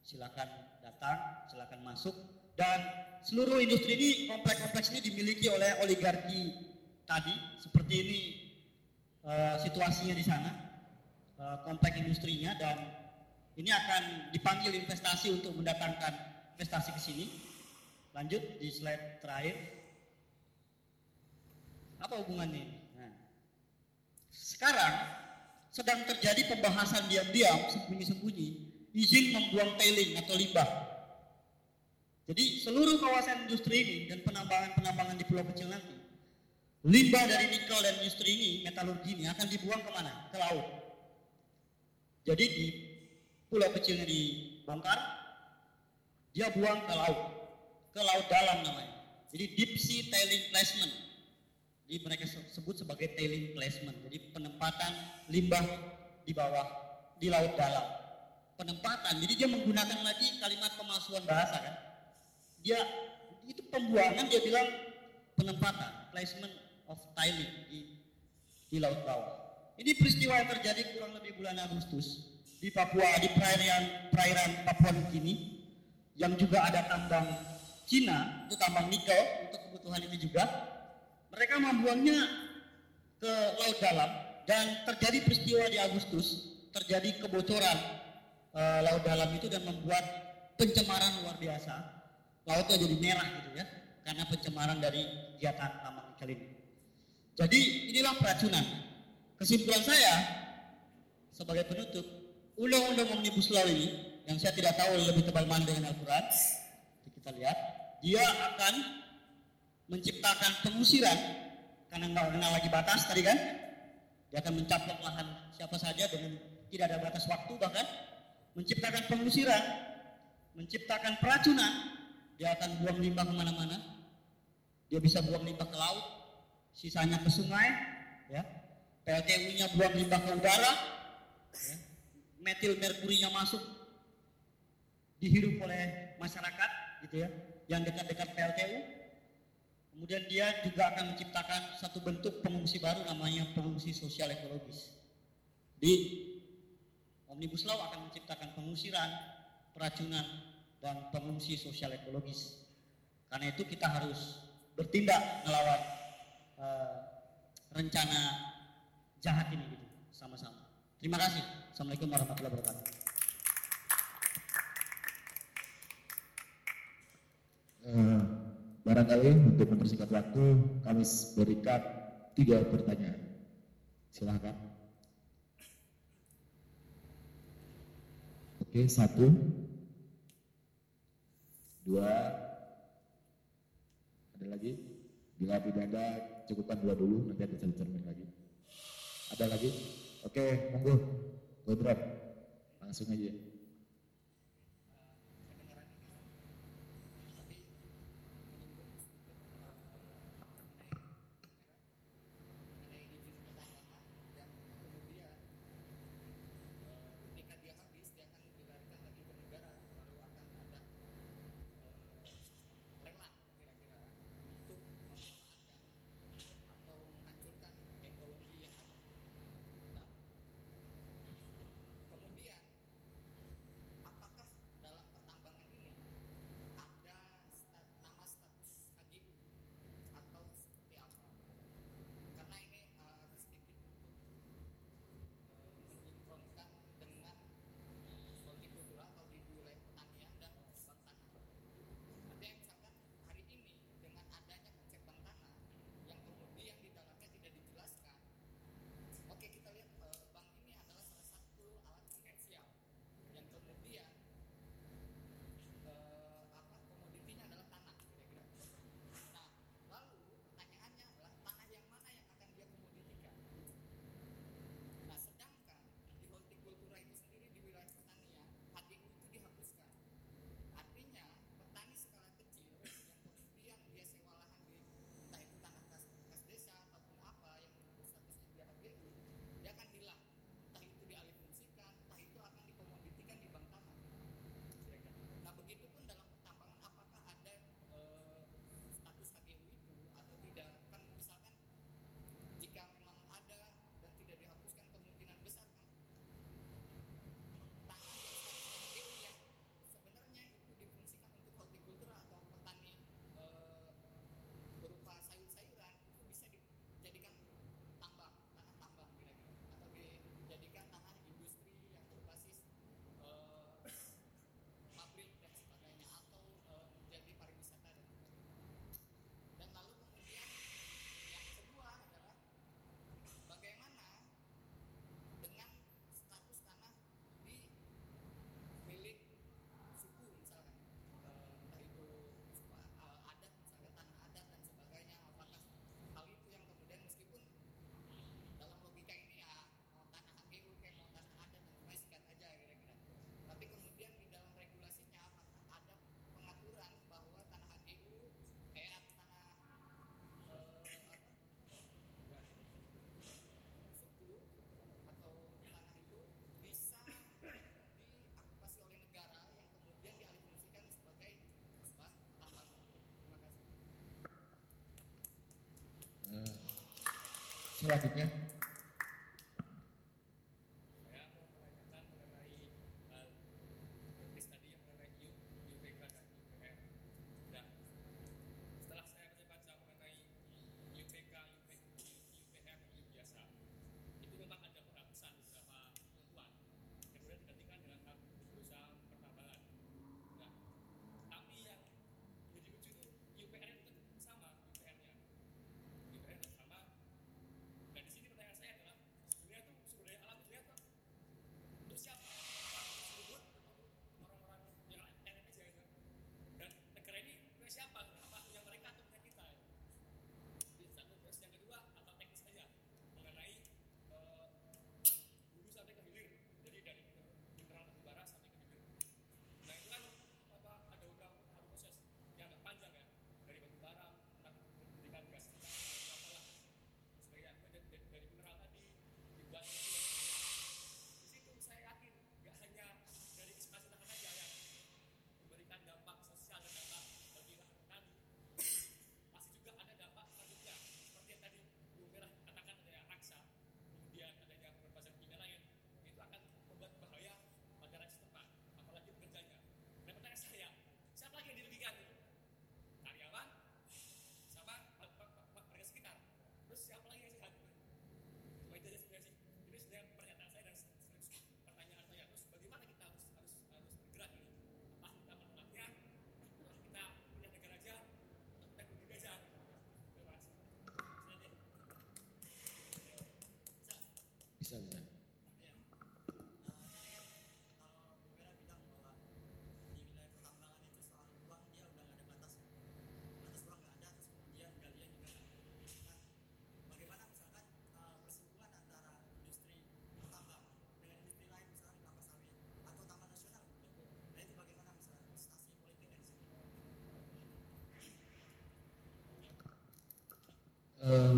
silakan datang, silakan masuk dan seluruh industri ini kompleks-kompleks ini dimiliki oleh oligarki tadi seperti ini uh, situasinya di sana uh, kompleks industrinya dan ini akan dipanggil investasi untuk mendatangkan investasi ke sini Lanjut di slide terakhir. Apa hubungannya sekarang sedang terjadi pembahasan diam-diam, sembunyi-sembunyi, izin membuang tailing atau limbah. Jadi seluruh kawasan industri ini dan penambangan-penambangan di pulau kecil nanti, limbah dari nikel dan industri ini, metalurgi ini akan dibuang ke mana? Ke laut. Jadi di pulau kecilnya dibongkar, dia buang ke laut, ke laut dalam namanya. Jadi deep sea tailing placement. Jadi mereka sebut sebagai tailing placement. Jadi penempatan limbah di bawah di laut dalam. Penempatan. Jadi dia menggunakan lagi kalimat pemalsuan bahasa kan. Dia itu pembuangan dia bilang penempatan, placement of tailing di di laut bawah. Ini peristiwa yang terjadi kurang lebih bulan Agustus di Papua di perairan perairan Papua Nugini yang juga ada tambang Cina itu tambang nikel untuk kebutuhan ini juga mereka membuangnya ke laut dalam dan terjadi peristiwa di Agustus terjadi kebocoran e, laut dalam itu dan membuat pencemaran luar biasa. Lautnya jadi merah gitu ya karena pencemaran dari kegiatan tambang nikel ini jadi inilah peracunan. Kesimpulan saya sebagai penutup undang-undang omnibus law ini yang saya tidak tahu lebih tebal mana dengan Al-Quran kita lihat dia akan menciptakan pengusiran. Karena nggak kenal lagi batas tadi kan? Dia akan mencaplok lahan siapa saja dengan tidak ada batas waktu bahkan. Menciptakan pengusiran menciptakan peracunan dia akan buang limbah ke mana-mana. Dia bisa buang limbah ke laut sisanya ke sungai ya. PLTU-nya buang limbah ke udara ya. metil merkurinya masuk dihirup oleh masyarakat gitu ya. Yang dekat-dekat PLTU Kemudian dia juga akan menciptakan satu bentuk pengungsi baru namanya pengungsi sosial ekologis. Di Omnibus Law akan menciptakan pengusiran, peracunan, dan pengungsi sosial ekologis. Karena itu kita harus bertindak melawan uh, rencana jahat ini gitu, sama-sama. Terima kasih. Assalamualaikum warahmatullahi wabarakatuh. Uh, Barangkali untuk mempersingkat waktu kami berikan tiga pertanyaan. Silahkan. Oke, satu, dua, ada lagi? Bila tidak ada, cukupkan dua dulu, nanti ada cermin lagi. Ada lagi? Oke, monggo, Godrop, langsung aja. Selanjutnya. Eh,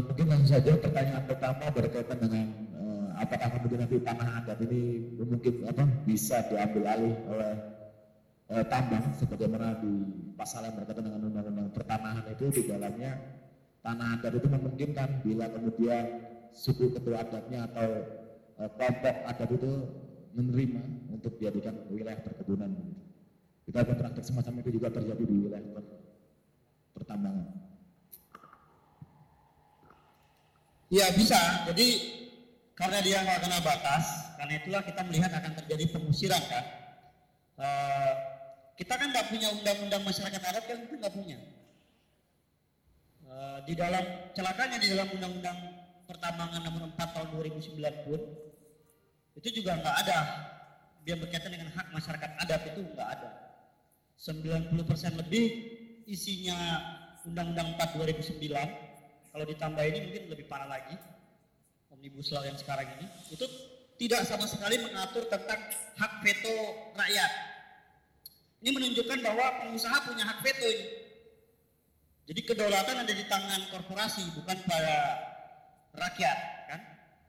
mungkin langsung saja pertanyaan pertama berkaitan dengan apakah kemudian nanti tanah adat ini mungkin apa bisa diambil alih oleh eh, tambang sebagaimana di pasal yang berkaitan dengan undang-undang pertanahan itu di dalamnya tanah adat itu memungkinkan bila kemudian suku ketua adatnya atau eh, kelompok adat itu menerima untuk dijadikan wilayah perkebunan. Kita akan praktek semacam itu juga terjadi di wilayah per- pertambangan. Ya bisa. Jadi karena dia nggak kena batas, karena itulah kita melihat akan terjadi pengusiran kan. Eh, kita kan nggak punya undang-undang masyarakat adat kan kita nggak punya. Eh, di dalam celakanya di dalam undang-undang pertambangan nomor 4 tahun 2009 pun itu juga nggak ada yang berkaitan dengan hak masyarakat adat itu nggak ada. 90% lebih isinya undang-undang 4 2009 kalau ditambah ini mungkin lebih parah lagi omnibus law yang sekarang ini itu tidak sama sekali mengatur tentang hak veto rakyat. Ini menunjukkan bahwa pengusaha punya hak veto ini. Jadi kedaulatan ada di tangan korporasi bukan pada rakyat kan?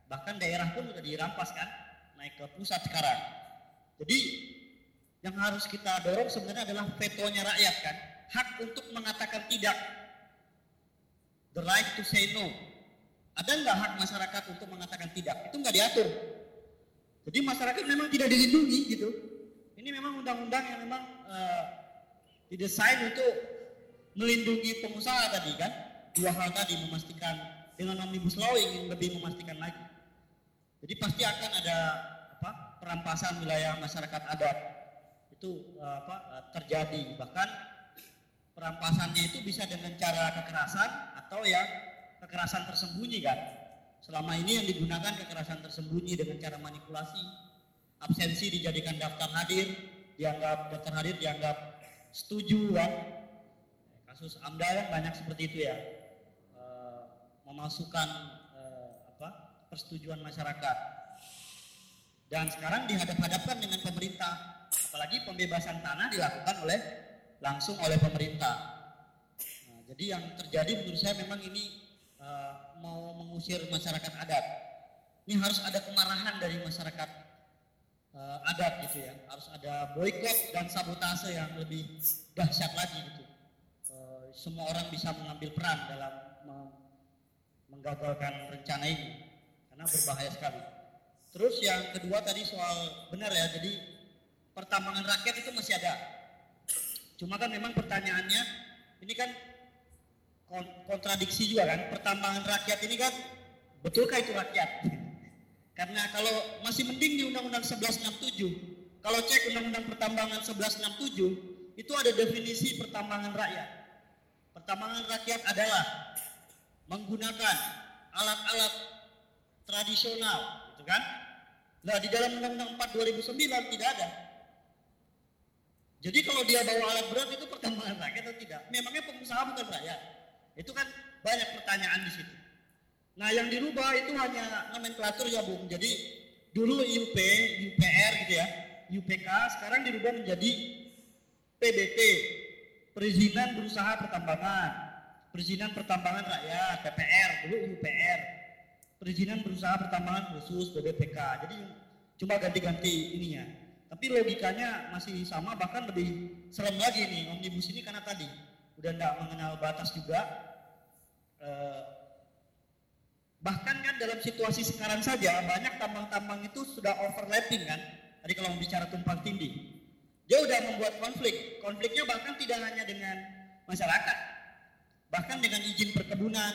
Bahkan daerah pun sudah dirampas kan? Naik ke pusat sekarang. Jadi yang harus kita dorong sebenarnya adalah vetonya rakyat kan? Hak untuk mengatakan tidak. The right to say no. Ada nggak hak masyarakat untuk mengatakan tidak? Itu nggak diatur. Jadi masyarakat memang tidak dilindungi gitu. Ini memang undang-undang yang memang uh, didesain untuk melindungi pengusaha tadi kan. Dua hal tadi memastikan dengan omnibus law ingin lebih memastikan lagi. Jadi pasti akan ada apa perampasan wilayah masyarakat adat itu uh, apa terjadi bahkan perampasannya itu bisa dengan cara kekerasan atau ya kekerasan tersembunyi kan. Selama ini yang digunakan kekerasan tersembunyi dengan cara manipulasi, absensi dijadikan daftar hadir, dianggap daftar hadir dianggap setuju kan. Kasus AMDA kan banyak seperti itu ya, e, memasukkan e, apa persetujuan masyarakat. Dan sekarang dihadap-hadapkan dengan pemerintah, apalagi pembebasan tanah dilakukan oleh langsung oleh pemerintah. Nah, jadi yang terjadi menurut saya memang ini uh, mau mengusir masyarakat adat. Ini harus ada kemarahan dari masyarakat uh, adat gitu ya. Harus ada boykot dan sabotase yang lebih dahsyat lagi gitu. Uh, semua orang bisa mengambil peran dalam menggagalkan rencana ini karena berbahaya sekali. Terus yang kedua tadi soal benar ya, jadi pertambangan rakyat itu masih ada. Cuma kan memang pertanyaannya ini kan kontradiksi juga kan, pertambangan rakyat ini kan betulkah itu rakyat? Karena kalau masih mending di Undang-Undang 1167, kalau cek Undang-Undang Pertambangan 1167 itu ada definisi pertambangan rakyat. Pertambangan rakyat adalah menggunakan alat-alat tradisional, gitu kan? Nah, di dalam Undang-Undang 4 2009 tidak ada. Jadi kalau dia bawa alat berat itu pertambangan rakyat atau tidak? Memangnya pengusaha bukan rakyat? Itu kan banyak pertanyaan di situ. Nah, yang dirubah itu hanya nomenklatur ya, Bung. Jadi dulu UP, UPR gitu ya, UPK sekarang dirubah menjadi PBT, perizinan berusaha pertambangan perizinan pertambangan rakyat PPR dulu UPR perizinan berusaha pertambangan khusus BBPK jadi cuma ganti-ganti ininya tapi logikanya masih sama bahkan lebih serem lagi nih omnibus ini karena tadi udah tidak mengenal batas juga eh, bahkan kan dalam situasi sekarang saja banyak tambang-tambang itu sudah overlapping kan? Tadi kalau bicara tumpang tindih. Dia udah membuat konflik. Konfliknya bahkan tidak hanya dengan masyarakat bahkan dengan izin perkebunan.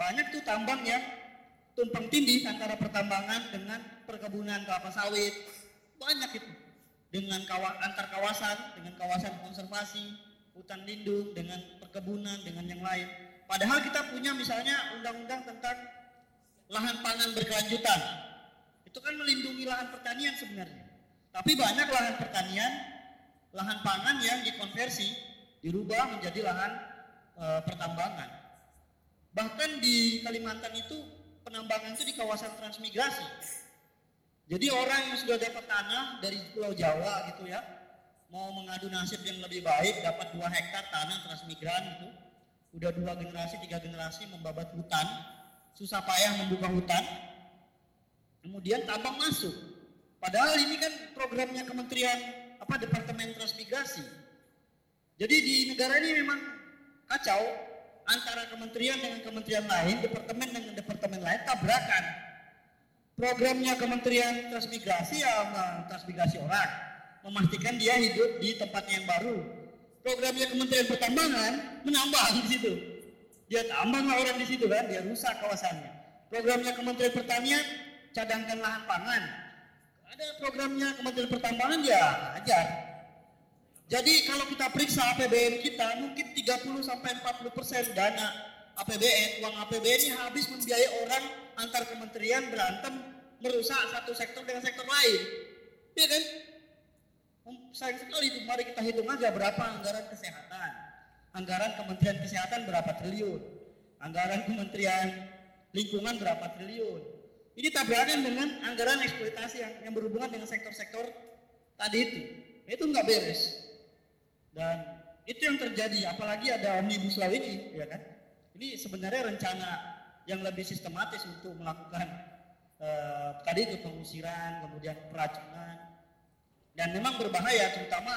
Banyak tuh tambang yang tumpang tindih antara pertambangan dengan perkebunan kelapa sawit. Banyak itu. Dengan kawa, antar kawasan dengan kawasan konservasi hutan lindung dengan perkebunan dengan yang lain padahal kita punya misalnya undang-undang tentang lahan pangan berkelanjutan itu kan melindungi lahan pertanian sebenarnya tapi banyak lahan pertanian lahan pangan yang dikonversi dirubah menjadi lahan e, pertambangan. Bahkan di Kalimantan itu penambangan itu di kawasan transmigrasi. Jadi orang yang sudah dapat tanah dari Pulau Jawa gitu ya, mau mengadu nasib yang lebih baik, dapat dua hektar tanah transmigran itu, udah dua generasi, tiga generasi membabat hutan, susah payah membuka hutan, kemudian tambang masuk. Padahal ini kan programnya Kementerian apa Departemen Transmigrasi. Jadi di negara ini memang kacau antara kementerian dengan kementerian lain, departemen dengan departemen lain tabrakan. Programnya Kementerian Transmigrasi ya transmigrasi orang, memastikan dia hidup di tempat yang baru. Programnya Kementerian Pertambangan menambah di situ. Dia tambang orang di situ kan, dia rusak kawasannya. Programnya Kementerian Pertanian cadangkan lahan pangan. Ada programnya Kementerian Pertambangan dia ajar jadi kalau kita periksa APBN kita mungkin 30 sampai 40 persen dana APBN, uang APBN ini habis membiayai orang antar kementerian berantem merusak satu sektor dengan sektor lain. Iya kan? Sayang sekali itu, mari kita hitung aja berapa anggaran kesehatan. Anggaran Kementerian Kesehatan berapa triliun. Anggaran Kementerian Lingkungan berapa triliun. Ini tabrakan dengan anggaran eksploitasi yang, yang berhubungan dengan sektor-sektor tadi itu. Itu nggak beres. Dan itu yang terjadi, apalagi ada omnibus law ini, ya kan? Ini sebenarnya rencana yang lebih sistematis untuk melakukan eh, tadi itu pengusiran, kemudian peracunan, dan memang berbahaya, terutama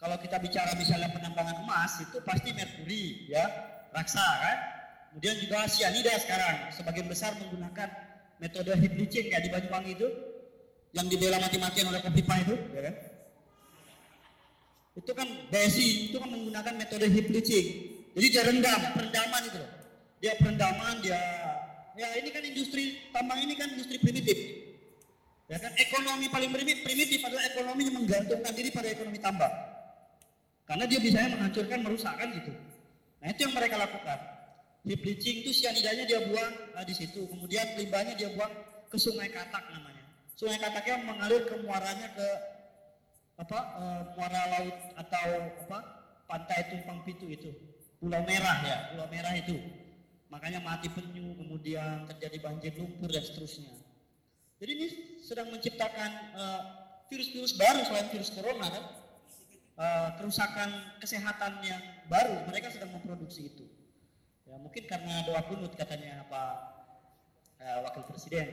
kalau kita bicara misalnya penambangan emas itu pasti merkuri, ya, raksa kan? Kemudian juga sianida sekarang, sebagian besar menggunakan metode heat bleaching kayak di Banyuwangi itu, yang dibela mati-matian oleh Kopipa itu, ya kan? itu kan BSI itu kan menggunakan metode heat bleaching. Jadi dia rendam, perendaman itu loh. Dia perendaman, dia ya ini kan industri tambang ini kan industri primitif. Ya kan ekonomi paling primitif, adalah ekonomi yang menggantungkan diri pada ekonomi tambang. Karena dia bisa menghancurkan, merusakkan gitu. Nah itu yang mereka lakukan. Heat bleaching itu sianidanya dia buang nah, di situ, kemudian limbahnya dia buang ke Sungai Katak namanya. Sungai Kataknya mengalir ke muaranya ke apa uh, muara laut atau apa pantai tumpang pitu itu pulau merah ya pulau merah itu makanya mati penyu kemudian terjadi banjir lumpur dan seterusnya jadi ini sedang menciptakan uh, virus-virus baru selain virus corona kan? Uh, kerusakan kesehatan yang baru mereka sedang memproduksi itu. Ya mungkin karena doa kunut katanya Pak uh, Wakil Presiden.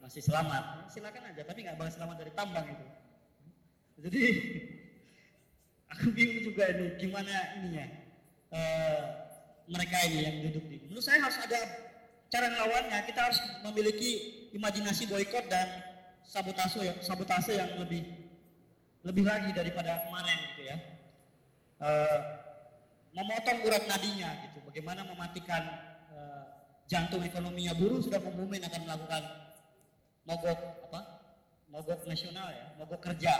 Masih selamat. Silakan aja tapi nggak bakal selamat dari tambang itu. Jadi *laughs* aku bingung juga ini gimana ininya uh, mereka ini yang duduk di. Menurut saya harus ada cara melawannya kita harus memiliki imajinasi boykot dan sabotase sabotase yang lebih lebih lagi daripada kemarin gitu ya. Eh, memotong urat nadinya gitu. Bagaimana mematikan eh, jantung ekonominya buruh sudah mengumumin akan melakukan mogok apa? Mogok nasional ya, mogok kerja.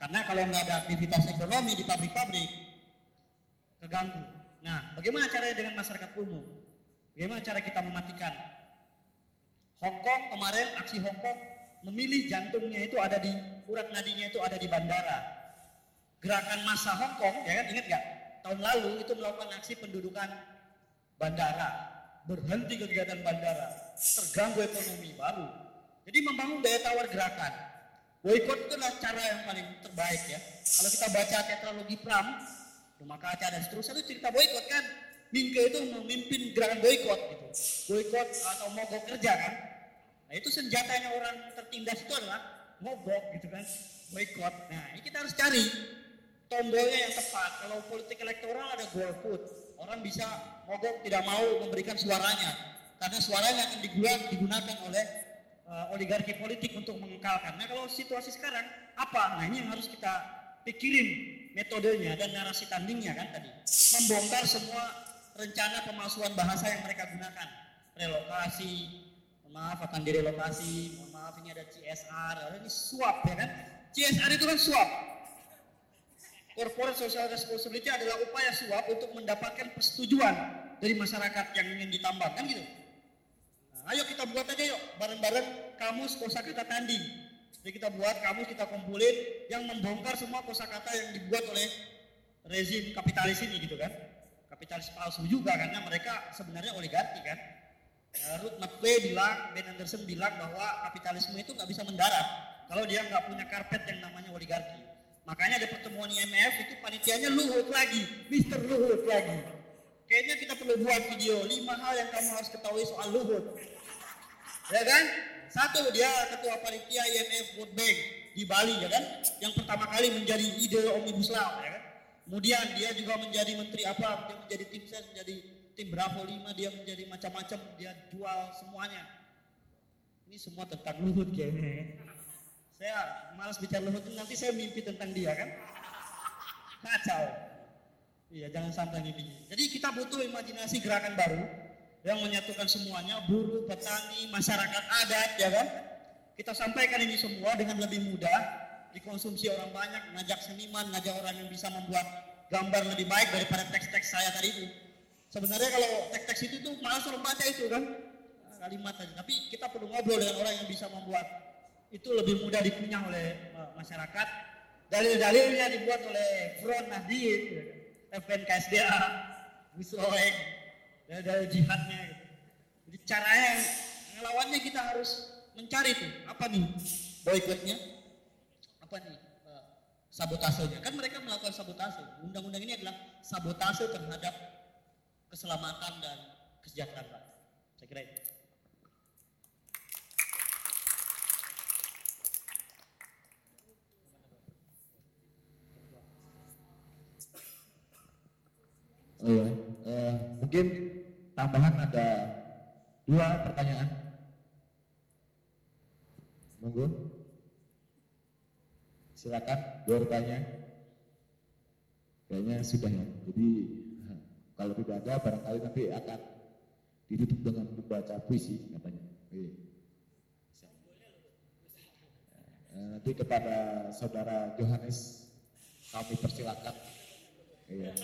Karena kalau nggak ada aktivitas ekonomi di pabrik-pabrik keganggu. Nah, bagaimana caranya dengan masyarakat umum? Bagaimana cara kita mematikan? Hong Kong kemarin aksi Hong Kong memilih jantungnya itu ada di urat nadinya itu ada di bandara. Gerakan massa Hong Kong, ya kan ingat nggak? Tahun lalu itu melakukan aksi pendudukan bandara, berhenti kegiatan bandara, terganggu ekonomi baru. Jadi membangun daya tawar gerakan. Boykot itu adalah cara yang paling terbaik ya. Kalau kita baca tetralogi Pram, rumah kaca dan seterusnya itu cerita boykot kan. Mingke itu memimpin gerakan boykot gitu. Boykot atau mogok kerja kan. Nah itu senjatanya orang tertindas itu adalah mogok gitu kan. Boykot. Nah ini kita harus cari tombolnya yang tepat. Kalau politik elektoral ada golput. Orang bisa mogok tidak mau memberikan suaranya. Karena suaranya akan digunakan oleh uh, oligarki politik untuk mengekalkan. Nah kalau situasi sekarang apa? Nah ini yang harus kita pikirin metodenya dan narasi tandingnya kan tadi. Membongkar semua rencana pemalsuan bahasa yang mereka gunakan. Relokasi, maaf akan direlokasi, maaf ini ada CSR, ini suap ya kan. CSR itu kan suap. Corporate Social Responsibility adalah upaya suap untuk mendapatkan persetujuan dari masyarakat yang ingin ditambah kan gitu. Nah, ayo kita buat aja yuk bareng-bareng kamus kosakata tanding. Jadi kita buat kamus kita kumpulin yang membongkar semua kosakata yang dibuat oleh rezim kapitalis ini gitu kan. Kapitalis palsu juga karena mereka sebenarnya oligarki kan. Uh, Ruth McVeigh bilang, Ben Anderson bilang bahwa kapitalisme itu nggak bisa mendarat kalau dia nggak punya karpet yang namanya oligarki. Makanya ada pertemuan IMF itu panitianya Luhut lagi, Mister Luhut lagi. Kayaknya kita perlu buat video lima hal yang kamu harus ketahui soal Luhut. Ya kan? Satu dia ketua panitia IMF World Bank di Bali ya kan, yang pertama kali menjadi ide omnibus law ya kan. Kemudian dia juga menjadi menteri apa? Dia menjadi tim ses, menjadi tim Bravo 5, dia menjadi macam-macam, dia jual semuanya. Ini semua tentang Luhut kayaknya. Saya malas bicara Luhut nanti saya mimpi tentang dia kan. Kacau. Iya, jangan sampai mimpi. Jadi kita butuh imajinasi gerakan baru yang menyatukan semuanya, buruh, petani, masyarakat adat, ya kan? Kita sampaikan ini semua dengan lebih mudah, dikonsumsi orang banyak, ngajak seniman, ngajak orang yang bisa membuat gambar lebih baik daripada teks-teks saya tadi itu. Sebenarnya kalau teks-teks itu tuh malas orang baca itu kan, kalimat aja. Tapi kita perlu ngobrol dengan orang yang bisa membuat itu lebih mudah dikunyah oleh uh, masyarakat. Dalil-dalilnya dibuat oleh Front Nahdien, FNKSDA, Gus Roeng, dari jihadnya gitu. Jadi caranya ngelawannya kita harus mencari tuh apa nih boykotnya, apa nih uh, sabotasenya. Kan mereka melakukan sabotase. Undang-undang ini adalah sabotase terhadap keselamatan dan kesejahteraan. Saya kira itu. Oh iya, eh, mungkin tambahan ada dua pertanyaan. Monggo. Silakan dua pertanyaan. Kayaknya sudah ya. Jadi kalau tidak ada barangkali nanti akan ditutup dengan membaca puisi katanya. Eh, Nanti kepada saudara Johannes kami persilakan. Iya.